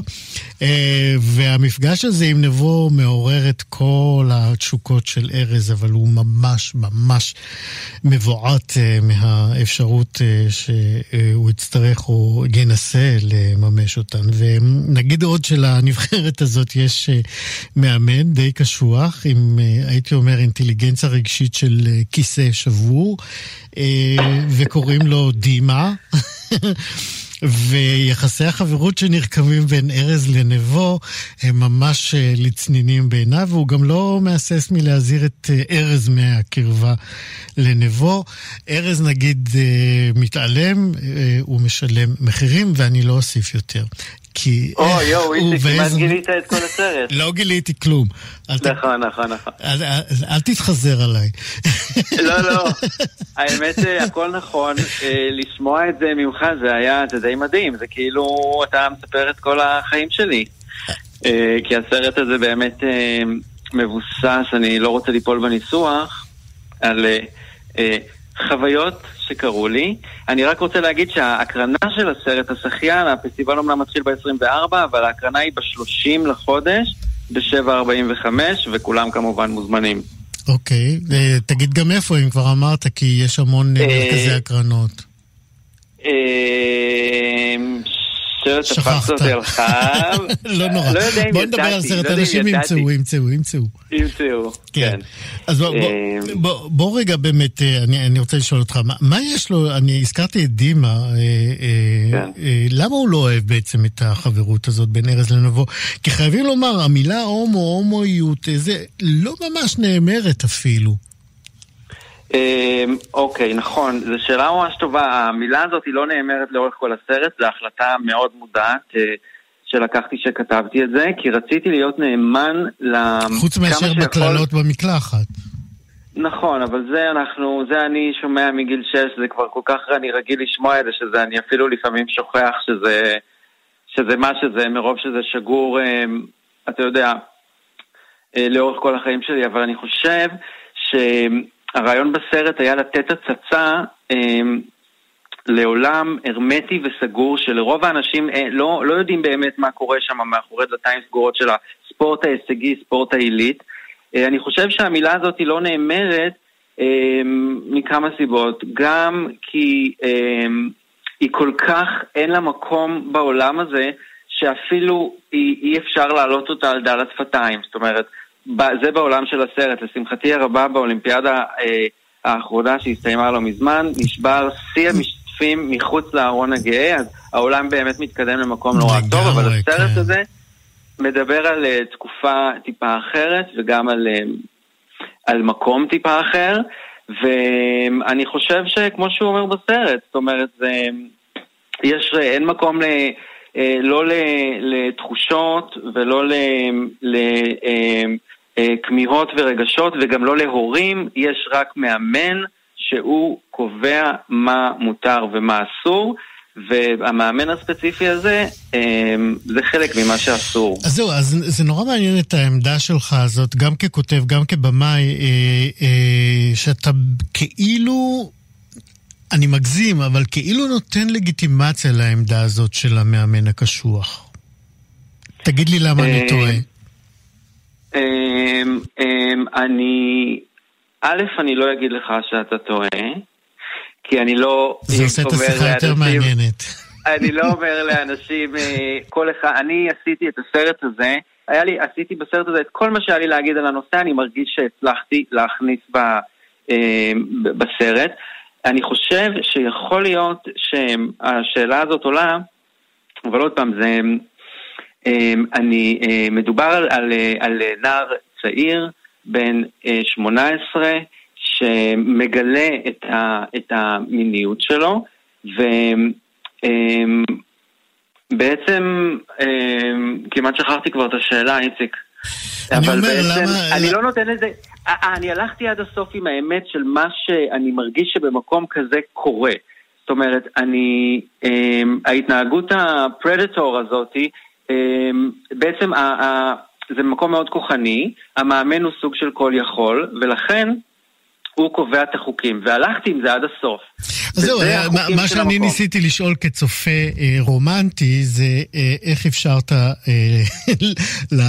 והמפגש הזה עם נבו מעורר את כל התשוקות של ארז, אבל הוא ממש ממש מבועת מהאפשרות שהוא יצטרך או ינסה לממש אותן. ונגיד עוד שלנבחרת הזאת יש מאמן די קשוח, עם הייתי אומר, אינטליגנציה רגשית של כיסא שבור, וקוראים לו דימה. ויחסי החברות שנרקמים בין ארז לנבו הם ממש לצנינים בעיניו, והוא גם לא מהסס מלהזהיר את ארז מהקרבה לנבו. ארז נגיד מתעלם, הוא משלם מחירים, ואני לא אוסיף יותר. כי... או, יואו, איציק, כמעט גילית את כל הסרט. לא גיליתי כלום. נכון, נכון, נכון. אל תתחזר עליי. לא, לא. האמת, הכל נכון. לשמוע את זה ממך זה היה, זה די מדהים. זה כאילו אתה מספר את כל החיים שלי. כי הסרט הזה באמת מבוסס, אני לא רוצה ליפול בניסוח, על חוויות שקרו לי. אני רק רוצה להגיד שההקרנה של הסרט השחיין, הפסטיבל אומנם מתחיל ב-24, אבל ההקרנה היא ב-30 לחודש, ב-7.45, וכולם כמובן מוזמנים. אוקיי, תגיד גם איפה, אם כבר אמרת, כי יש המון מרכזי הקרנות. שכחת אותי על חם. לא נורא. לא יודע אם בוא נדבר על סרט, אנשים ימצאו, ימצאו, ימצאו. ימצאו, כן. אז בוא רגע באמת, אני רוצה לשאול אותך, מה יש לו, אני הזכרתי את דימה, למה הוא לא אוהב בעצם את החברות הזאת בין ארז לנבו? כי חייבים לומר, המילה הומו, הומואיות, זה לא ממש נאמרת אפילו. אוקיי, נכון, זו שאלה ממש טובה. המילה הזאת היא לא נאמרת לאורך כל הסרט, זו החלטה מאוד מודעת שלקחתי שכתבתי את זה, כי רציתי להיות נאמן לכמה. חוץ מאשר בקללות במקלחת. נכון, אבל זה אנחנו, זה אני שומע מגיל 6, זה כבר כל כך אני רגיל לשמוע את זה, שזה אני אפילו לפעמים שוכח שזה, שזה מה שזה, מרוב שזה שגור, אתה יודע, לאורך כל החיים שלי, אבל אני חושב ש... הרעיון בסרט היה לתת הצצה אה, לעולם הרמטי וסגור שלרוב האנשים אה, לא, לא יודעים באמת מה קורה שם מאחורי דלתיים סגורות של הספורט ההישגי, ספורט העילית. אה, אני חושב שהמילה הזאת לא נאמרת אה, מכמה סיבות. גם כי אה, היא כל כך, אין לה מקום בעולם הזה, שאפילו אי, אי אפשר להעלות אותה על דל השפתיים. זאת אומרת, זה בעולם של הסרט. לשמחתי הרבה באולימפיאדה אה, האחרונה שהסתיימה לא מזמן, נשבר שיא המשתתפים מחוץ לארון הגאה, אז העולם באמת מתקדם למקום נורא טוב, אבל הסרט כן. הזה מדבר על uh, תקופה טיפה אחרת וגם על, uh, על מקום טיפה אחר, ואני חושב שכמו שהוא אומר בסרט, זאת אומרת, זה, יש, אין מקום ל... לא לתחושות ולא ל... כמיהות ורגשות, וגם לא להורים, יש רק מאמן שהוא קובע מה מותר ומה אסור. והמאמן הספציפי הזה, אמ, זה חלק ממה שאסור. אז זהו, אז זה נורא מעניין את העמדה שלך הזאת, גם ככותב, גם כבמאי, אה, אה, שאתה כאילו, אני מגזים, אבל כאילו נותן לגיטימציה לעמדה הזאת של המאמן הקשוח. תגיד לי למה אני טועה. אמ, אמ, אני, א', אני לא אגיד לך שאתה טועה, כי אני לא... זה עושה את השיחה יותר מעניינת. אני לא אומר לאנשים, אה, כל אחד, אני עשיתי את הסרט הזה, היה לי, עשיתי בסרט הזה את כל מה שהיה לי להגיד על הנושא, אני מרגיש שהצלחתי להכניס ב, אמ, בסרט. אני חושב שיכול להיות שהשאלה הזאת עולה, אבל עוד פעם, זה... אני, מדובר על, על, על נער צעיר, בן 18, שמגלה את, ה, את המיניות שלו, ובעצם כמעט שכחתי כבר את השאלה, איציק. אני אומר, בעצם, למה... אני לא נותן לזה... אני הלכתי עד הסוף עם האמת של מה שאני מרגיש שבמקום כזה קורה. זאת אומרת, אני... ההתנהגות הפרדטור הזאתי, בעצם זה מקום מאוד כוחני, המאמן הוא סוג של כל יכול, ולכן הוא קובע את החוקים, והלכתי עם זה עד הסוף. אז זהו, מה, מה שאני המקום. ניסיתי לשאול כצופה אה, רומנטי זה אה, איך אפשרת אה,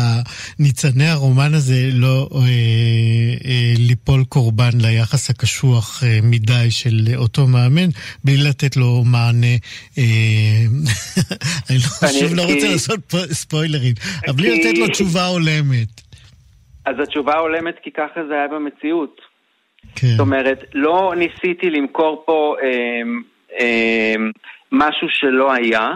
לניצני הרומן הזה לא אה, אה, ליפול קורבן ליחס הקשוח אה, מדי של אותו מאמן, בלי לתת לו מענה, אה, אני לא, שוב לא רוצה לעשות ספוילרים, אבל בלי לתת לו תשובה הולמת. אז התשובה הולמת כי ככה זה היה במציאות. כן. זאת אומרת, לא ניסיתי למכור פה אה, אה, משהו שלא היה.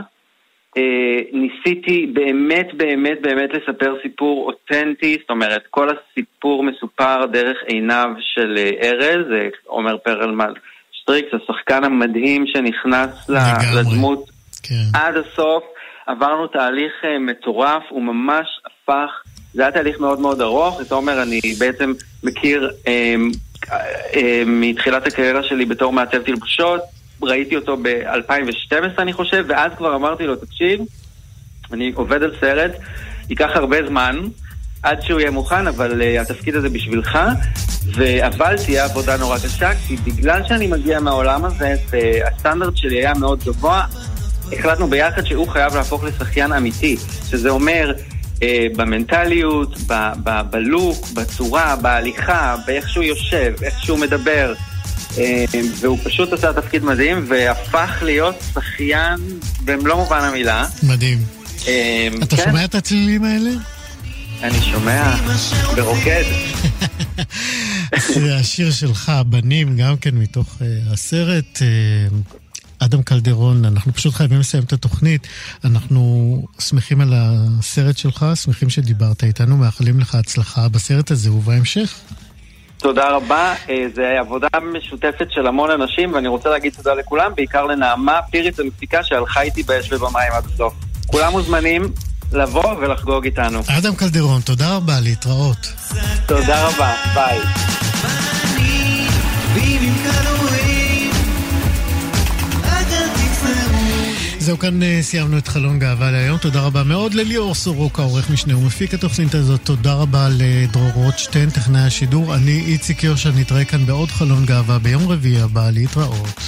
אה, ניסיתי באמת באמת באמת לספר סיפור אותנטי, זאת אומרת, כל הסיפור מסופר דרך עיניו של אה, ארז, אה, עומר פרלמן שטריקס, השחקן המדהים שנכנס לגמרי. לדמות כן. עד הסוף. עברנו תהליך אה, מטורף, הוא ממש הפך, זה היה תהליך מאוד מאוד ארוך, את עומר אני בעצם מכיר אה, אה, מתחילת הקריירה שלי בתור מעצב תלבושות, ראיתי אותו ב-2012 אני חושב, ואז כבר אמרתי לו, תקשיב, אני עובד על סרט, ייקח הרבה זמן עד שהוא יהיה מוכן, אבל uh, התפקיד הזה בשבילך, אבל תהיה עבודה נורא קשה, כי בגלל שאני מגיע מהעולם הזה, והסטנדרט שלי היה מאוד גבוה, החלטנו ביחד שהוא חייב להפוך לשחיין אמיתי, שזה אומר אה, במנטליות, בלוק, בצורה, בהליכה, באיך שהוא יושב, איך שהוא מדבר. אה, והוא פשוט עשה תפקיד מדהים והפך להיות שחיין במלוא מובן המילה. מדהים. אה, אתה כן. שומע את הצלילים האלה? אני שומע, ברוקד. זה השיר שלך, הבנים, גם כן מתוך הסרט. אדם קלדרון, אנחנו פשוט חייבים לסיים את התוכנית. אנחנו שמחים על הסרט שלך, שמחים שדיברת איתנו, מאחלים לך הצלחה בסרט הזה ובהמשך. תודה רבה, אה, זה עבודה משותפת של המון אנשים, ואני רוצה להגיד תודה לכולם, בעיקר לנעמה פיריץ המפיקה שהלכה איתי באש ובמים עד הסוף. כולם מוזמנים לבוא ולחגוג איתנו. אדם קלדרון, תודה רבה, להתראות. תודה רבה, ביי. זהו, כאן אה, סיימנו את חלון גאווה להיום. תודה רבה מאוד לליאור סורוקה, עורך משנה ומפיק התוכנית הזאת. תודה רבה לדרור רוטשטיין, טכנאי השידור. אני איציק יושע, נתראה כאן בעוד חלון גאווה ביום רביעי הבא. להתראות.